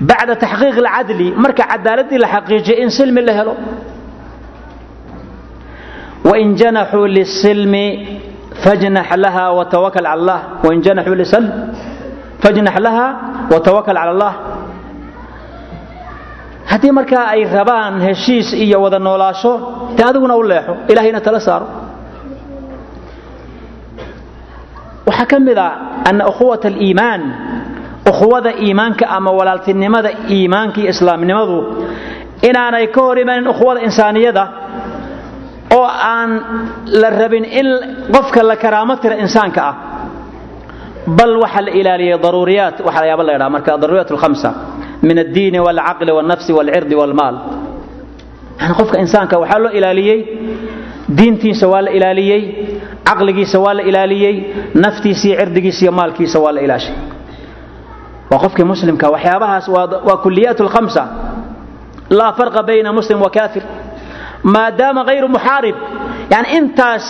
Bacda taxqiiq alcadli marka cadaaladii la xaqiijiyo in silmi la helo. Wain janaxuu lisilmi fajnax laha watawakal cala allah. Wain janaxuu lisilm fajnax laha watawakal cala allah haddii markaa ay rabaan heshiis iyo wada noolaasho dee adiguna u leexo ilahayna tala saaro. Waxaa ka mid a ana ukhuwat aliimaan ukhuwada iimaanka ama walaaltinimada iimaanka iyo islaamnimadu inaanay ka hor imaanin ukhuwada insaaniyada oo aan la rabin in qofka la karaamo tira insaanka ah. Bal waxaa la ilaaliyay daruuriyaat waxaa layaaba la ydhaha marka daruuriyaat alkhamsa min addiini walcaqli walnafsi walcirdi walmaal. Yani qofka insaanka waxaa loo ilaaliyey diintiisa waa la ilaaliyey caqligiisa waa la ilaaliyey naftiisa iyo cirdigiisa iyo maalkiisa waa la ilaashay. Waa qofkii muslimka waxyaabahaas waa kuliyaat lkhamsa laa farqa bayna muslim wa kaafir. Maadaama hayru muxaarib. Yani intaas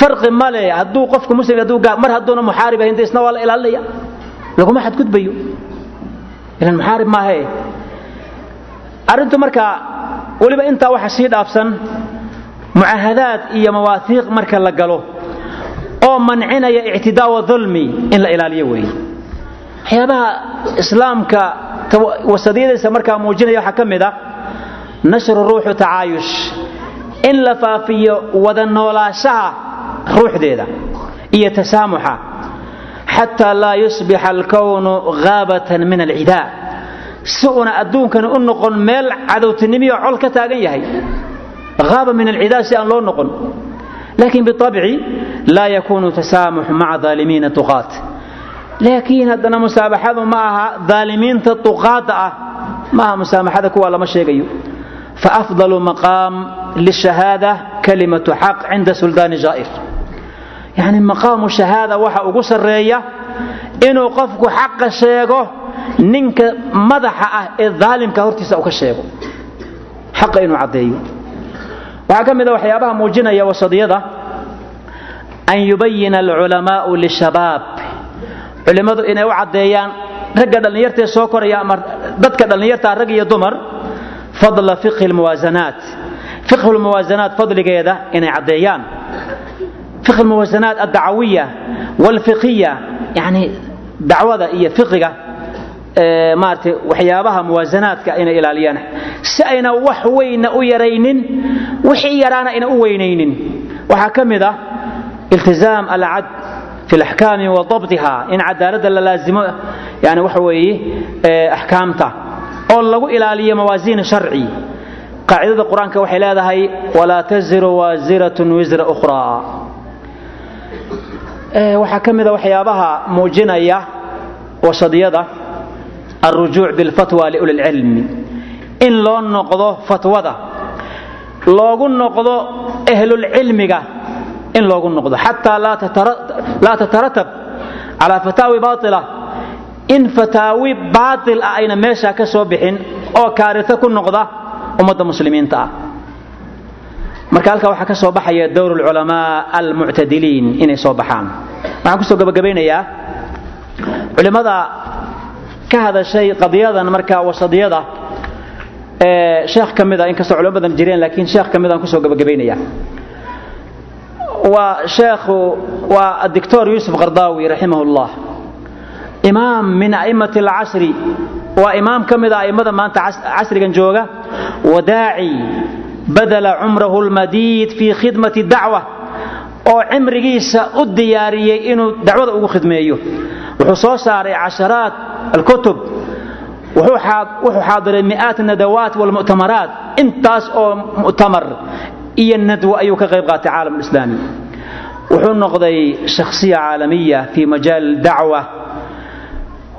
farqi male hadduu qofku muslim mar hadduuna muxaarib ahayn isna waa la ilaalinaya laguma xadgudbayo ilan muxaarib maahe. Arrintu marka weliba intaa waxa sii dhaafsan mucaahadaad iyo mawaahiiq marka la galo oo mancinaya ictidaa wa in la ilaaliyo weeye waxyaabaha islaamka wasadiyadiisa markaa muujinaya waxaa ka mid a nashru ruuxu tacaayush in la faafiyo wada noolaashaha ruuxdeeda iyo tasaamuxa xataa laa yusbixa alkownu haabatan min alcidaa si una adduunkani u noqon meel cadowtinimiyo col ka taagan yahay haaba min alcidaa si aan loo noqon laakiin biabci laa yakunu tasaamux maca aalimiina tuqaat laakiin haddana musaabaxadu ma aha aalimiinta tuqaada ah ma aha musaamaxada kuwa lama sheegayo faafdalu maqaam lishahaada kalimatu xaq cinda suldaani jaa'ir yacni maqaamu shahaada waxa ugu sarreeya inuu qofku xaqa sheego ninka madaxa ah ee daalimka hortiisa u ka sheego. Xaqa inuu caddeeyo. Waxaa ka mid a waxyaabaha muujinaya wasadiyada an yubayina alculamaau lishabaab. Culimmadu inay u caddeeyaan ragga dhallinyartaee soo koraya ama dadka dhallinyartaa rag iyo dumar fadla fiqhi lmuwaasanaat fiqhu lmuwaasanaat fadligeeda inay caddeeyaan fiqh lmuwaasanaat addacawiya walfiqiya yani dacwada iyo fiqiga maaragtay waxyaabaha muwaasanaadka inay ilaaliyaan. Si ayna wax weyna u yaraynin wixii yaraana ayna u weynaynin. Waxaa ka mid ah iltizaam alcad fi alaxkaami wa dabdiha in cadaaladda la laazimo yani waxa weeye axkaamta oo lagu ilaaliyo mawaasiin sharci. Qaacidada qur'aanka waxay leedahay walaa taziru waasiratun wisra ukhraa waxaa ka mida waxyaabaha muujinaya wasadiyada alrujuuc bilfatwa liuli lcilmi in loo noqdo fatwada loogu noqdo ahlulcilmiga in loogu noqdo. Xataa laa tataratab calaa fataawi baila in fataawi baail ah ayna meesha ka soo bixin oo kaarito ku noqda ummadda muslimiinta ah marka halkaa waxaa ka soo baxaya dowr lculamaa almuctadiliin inay soo baxaan. Waxaan ku soo gabagabaynayaa culimmada ka hadashay qadiyadan marka wasadiyada sheekh ka mida inkastoo culimo badan jireen laakiin sheekh ka midaan ku soo gabagabaynaya waa sheekhu waa adictor yuusuf qardaawi raximah llah imaam min a'immati alcasri waa imaam ka mida a'immada maanta casrigan jooga wadaaci badala cumrahu lmadiid fii khidmati dacwa oo cimrigiisa u diyaariyey inuu dacwada ugu khidmeeyo. Wuxuu soo saaray casharaat alkutub wuxuu xaadiray mi'aat nadawaat walmu'tamaraat intaas oo mu'tamar iyo nadwo ayuu ka qayb qaatay caalam lislaami wuxuu noqday shakhsiya caalamiya fi majaal dacwa.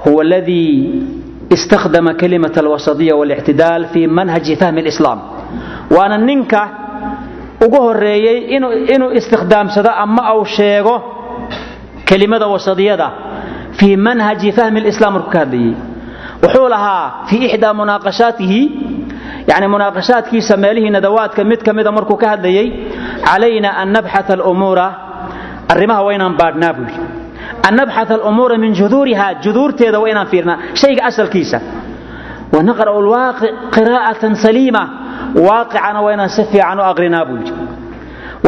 Huwa aladii istakhdama kalimat alwasadiya walictidaal fi manhaji fahmi lislaam waana ninka ugu horeeyey inuu istikhdaamsado ama uu sheego kelimada wasadiyada fii manhaji fahmi lislaam markuu ka hadlayey wuxuu lahaa fii ixdaa munaaqashaatihi yani munaaqashaadkiisa meelihii nadawaadka mid ka mida markuu ka hadlayey calayna an nabxata alumuura. Arrimaha waa inaan baadhnaa buu yidhi. An nabxata alumuura min juduuriha juduurteeda waa inaan fiirnaa. Shayga asalkiisa. Wanaqra'u alwaaqic qiraa'atan saliima waaqicana waa inaan si fiican u aqrinaa buu yidhi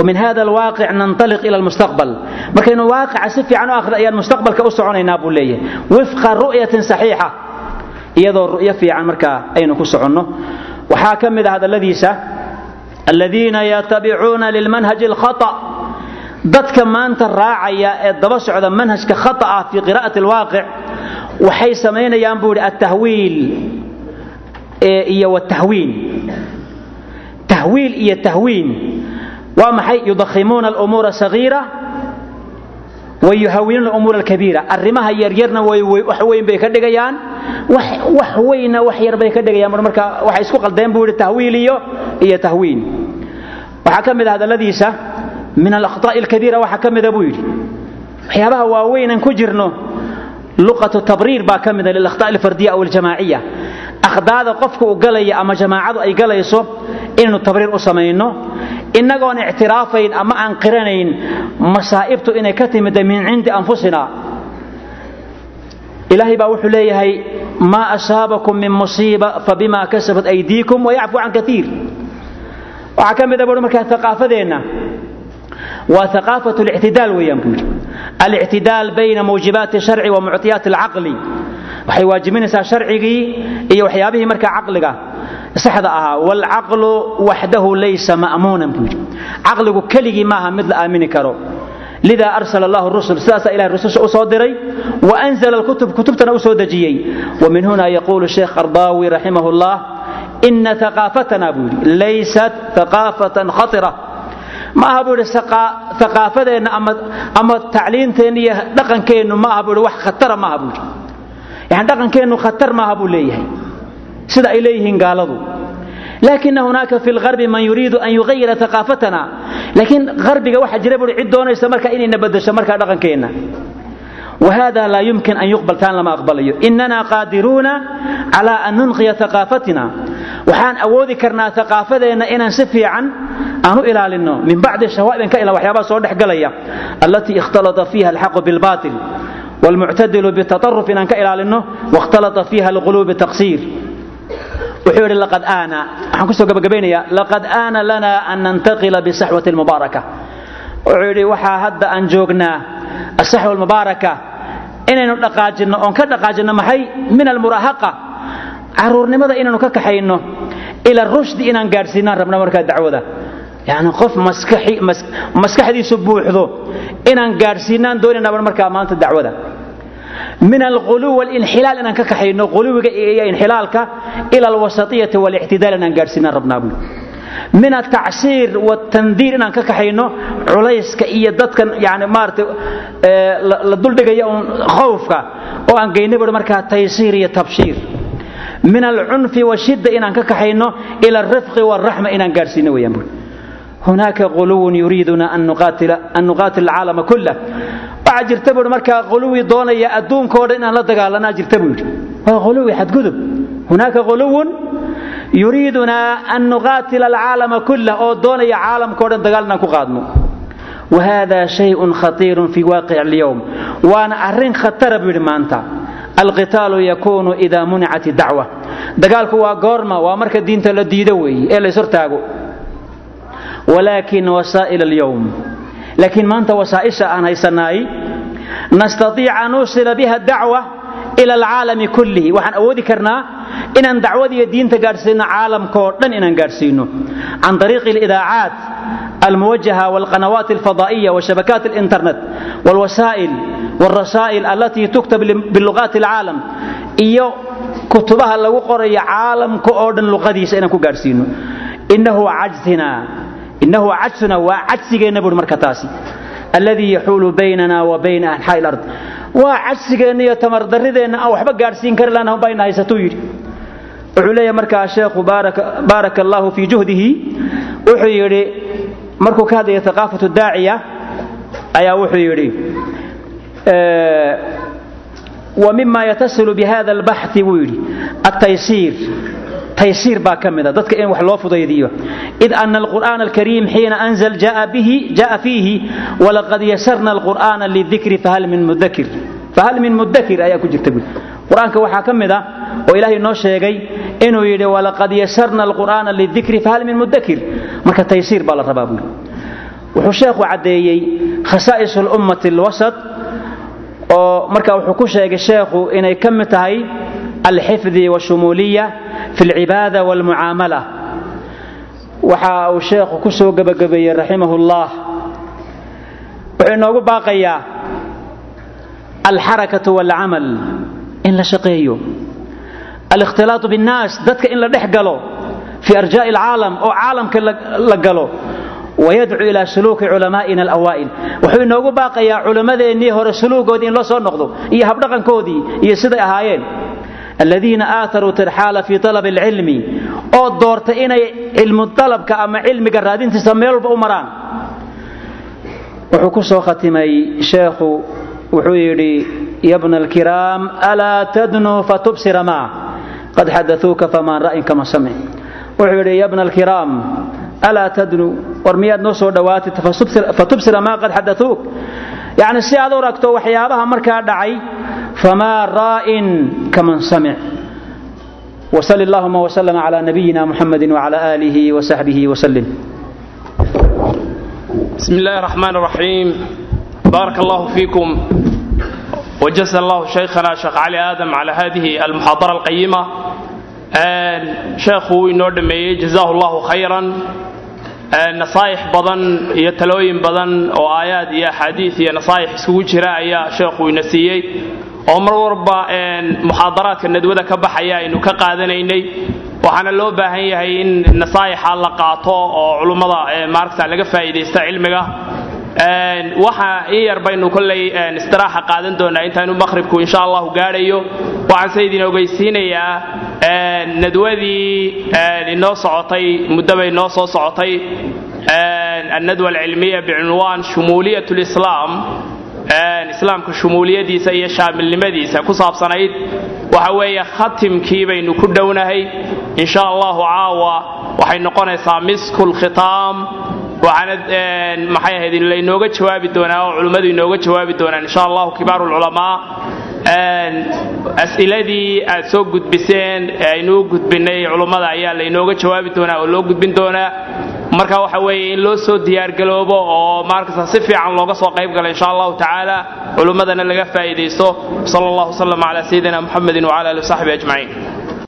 min hada waaqic nanaliq ila mustaqbal markaynu waaqica si fiican u aqrin ayaan mustaqbalka u soconaynaa buu leeyahay wifqa ru'yatin saxiixa iyadoo ru'yo fiican markaa aynu ku soconno waxaa ka mid ah hadalladiisa aladiina yatabicuuna lilmanhaji alkhata dadka maanta raacaya ee daba socda manhajka khata ah fii qira'ati alwaaqic waxay samaynayaan buu yidhi altahwiil iyo watahwiin tahwiil iyo tahwiin waa maxay yudakhimuuna alumuura sagiira wayuhawinuuna umuura alkabiira arrimaha yaryarna wax weyn bay ka dhigayaan wax weyna wax yar bay ka dhigayaan marka waxay isku qaldeen buu yidhi tahwiil iyo iyo tahwiin waxaa ka mid ah hadalladiisa min alakhtaa'i alkabiira waxaa ka mida buu yidhi waxyaabaha waaweynan ku jirno luqatu tabriir baa ka mida lilakhtaa' alfardiya aw aljamaaciya akhdaada qofka uu galaya ama jamaacadu ay galayso inaynu tabriir u samayno innagoon ictiraafayn ama aan qiranayn masaa'ibtu inay ka timida min cindi anfusina. Ilaahay baa wuxuu leeyahay maa asaabakum min musiiba fabima kasabat aydiikum wayacfu can kaiir waxaa ka mida buui markaa aqaafadeenna waa aqaafat lictidaal weeyaan buu yidhi. Alictidaal bayna mawjibaati sharci wa muctiyaati alcaqli waxay waajibinaysaa sharcigii iyo waxyaabihii markaa caqliga saxda ahaa. Waalcaqlu waxdahu laysa ma'muunan buu yidhi. Caqligu keligii maaha mid la aamini karo. Lida arsala allahu rusul sidaasaa ilahay rususha u soo diray wa anzala alkutub kutubtana u soo dejiyey. Wa min huna yaquulu sheekh qardaawi raximah llah ina aqaafatana buu yidhi laysat aqaafatan khatira ma aha buu idhi aqaafadeenna ama tacliinteenna iyo dhaqankeennu ma buu wax khatara maaha buu yani dhaqankeennu khatar maaha buu leeyahay sida ay leeyihiin gaaladu. Laakina hunaaka fi lgarbi man yuriidu an yuayira aqaafatana laakiin arbiga waxaa jira buui cid doonaysa marka inayna badasho markaa dhaqankeenna. Whada laa yumkin an yuqbal taan lama aqbalayo. Inana qaadiruuna cala an nunqiya aqaafatina waxaan awoodi karnaa aqaafadeenna inaan si fiican aan u ilaalino min bacdi shawaa'ibin ka ila waxyaabaha soo dhex galaya allatii ikhtalata fiiha alxaqu bilbaatil wlmuctadilu bitaaruf inaan ka ilaalino wakhtalaa fiiha alquluubi taqsiir. Wuxuu yidhi laqad aana waxaan ku soo gabagabaynayaa laqad aana lana an nantaqila bisaxwati lmubaaraka wuxuu yidhi waxaa hadda aan joognaa asaxwa almubaaraka inaynu dhaqaajinno oon ka dhaqaajinno maxay? Min almuraahaqa caruurnimada inaanu ka kaxayno ila rushdi inaan gaadhsiinaan rabna markaa dacwada. Yacni qof maskaxdiisu buuxdo inaan gaadhsiinaan doonaynaba markaa maanta dacwada. Min alquluw walinxilaal inaan ka kaxayno quluwiga iyo inxilaalka ila alwasaiyati walictidaal inaan gaadhsiinaan rabnaabno min atacsiir watandiir inaan ka kaxayno culayska iyo dadkan yani maarata eh, la duldhigaya un khawfka oo aan geynaba markaa taysiir iyo tabshiir min alcunfi washidda inaan ka kaxayno ila alrifqi waalraxma inaan gaadhsiino weeyaan buuri hunaaka quluwun yuriiduna an nuqaatil alcaalama kullah. Waxaa jirta buui markaa quluwi doonaya adduunkoo dhan inaan la dagaalanaa jirta buu yidhi waa quluwi xadgudub. Hunaaka quluwun yuriidunaa an nuqaatila alcaalama kullah oo doonaya caalamkao dhan dagaal inaan ku qaadno. Wahada shayun khatiirun fii waaqic alyowm waana arrin khatara buu yidhi maanta alqitaalu yakuunu idaa municat dacwa. Dagaalku waa goorma waa marka diinta la diido weeye ee layshortaago walaakin wasaa'il alyowm. Laakiin maanta wasaaisha aan haysanaay nastaiic an uusila biha dacwa اليوم لكن ما أنت وسائش أن هيسناي نستطيع أن نوصل بها الدعوة إلى العالم كله وحن أودي كرنا إن أن دعوة الدين تقارسين عالم كورن إن نقارسينه عن طريق الإذاعات الموجهة والقنوات الفضائية وشبكات الإنترنت والوسائل والرسائل التي تكتب باللغات العالم إيو كتبها لو قرية عالم كورن لغدي سينكو قارسينه إنه عجزنا إنه عجزنا وعجزنا بر waa cabsigeenna iyo tamardarideenna aan waxba gaadhsiin kari lahayn baayna haysatuu yidhi. Wuxuu leeyahay markaa sheekhu baaraka allaahu fii juhdihi. Wuxuu yidhi markuu ka hadlaya haqaafatu daaciya ayaa wuxuu yidhi wa mima yatasilu bihada albaxi buu yidhi. Attaysiir taysiir baa ka mida. Dadka in wax loo fudaydiyo. Id ana alqur'aana alkariim xiina anzal jaa bihi jaa fiihi walaqad yasarna alqur'aana lidikri fahal min mudakir fahal min mudakir ayaa ku jirta guud qur'aanka waxaa ka mid ah oo ilaahay noo sheegay inuu yidhi walaqad yasarna alqur'aana lidikri fahal min mudakir marka taysiir baa la rabaa buuli wuxuu sheekhu caddeeyey khasaa'is lummati alwasat oo marka wuxuu ku sheegay sheekhu inay ka mid tahay alxifdi washumuuliya fi alcibaada walmucaamala waxa uu sheekhu ku soo gebagabeeyey raximahu llah wuxuu inoogu baaqayaa alxarakatu walcamal in la shaqeeyo alikhtilaatu binnaas dadka in la dhex galo fi arjaa'i alcaalam oo caalamka la galo wayadcuu ilaa suluuki culamaa'ina alawaa'il wuxuu inoogu baaqayaa culammadeennii hore suluugoodii in la soo noqdo iyo habdhaqankoodii aladiina aataruu tirxaala fii alab alcilmi oo doortay inay cilmu dalabka ama cilmiga raadintiisa meel walba u maraan. Wuxuu ku soo khatimay sheekhu wuxuu yidhi ya bna alkiraam alaa tadnuu fatubsira maa? Qad xadauuka famaan ra'in kama samic wuxuu yidhi ya bna alkiraam alaa tadnuu war miyaad soo dhowaatid? Fatubsira maa يعني سي aad uragto waxyaabaha markaa dhacay فما راء كمن سمع وصل اللهم وسلم على نبينا محمد وعلى آله وصحبه وسلم بسم الله الرحمن الرحيم بارك الله فيكم وجزا الله شيخنا شيخ علي آدم على هذه المحاضرة القيمة شيخ نودمي جزاه الله خيرا nasaaix badan iyo talooyin badan oo aayaad iyo axaadiis iyo nasaaix isugu jira ayaa sheekhu ina siiyey. Oo mar walba muxaadaraadka nadwada ka baxaya aynu ka qaadanaynay. Waxaana loo baahan yahay in nasaa'ixa la qaato oo culummada maaragta laga faa'iidaysta cilmiga waxa in yar baynu kolley istiraaxa qaadan doonaa intaanu maqhribku insha allahu gaadhayo. Waxaan se idin ogeysiinayaa nadwadii inoo socotay muddo bay inoo soo socotay. Annadwa alcilmiya bicunwaan shumuuliyat lislaam. Islaamka shumuuliyadiisa iyo shaamilnimadiisa ku saabsanayd. Waxa weeye khatimkii baynu ku dhownahay. In sha allahu caawa waxay noqonaysaa misku maxay ahayd laynooga jawaabi doonaa oo culimmadu inooga jawaabi doonaan insha allahu kibaaru lculamaa as'iladii aad soo gudbiseen ee aynuu gudbinay culummada ayaa laynooga jawaabi doonaa oo loo gudbin doonaa. Marka waxa weeye in loo soo diyaargaloobo oo markasta si fiican looga soo qayb gala insha allahu tacaala culummadana laga faa'iidaysto. Sala allahu wasalam calaa sayidina muxamedin wcala ali wasaxbi ajmaciin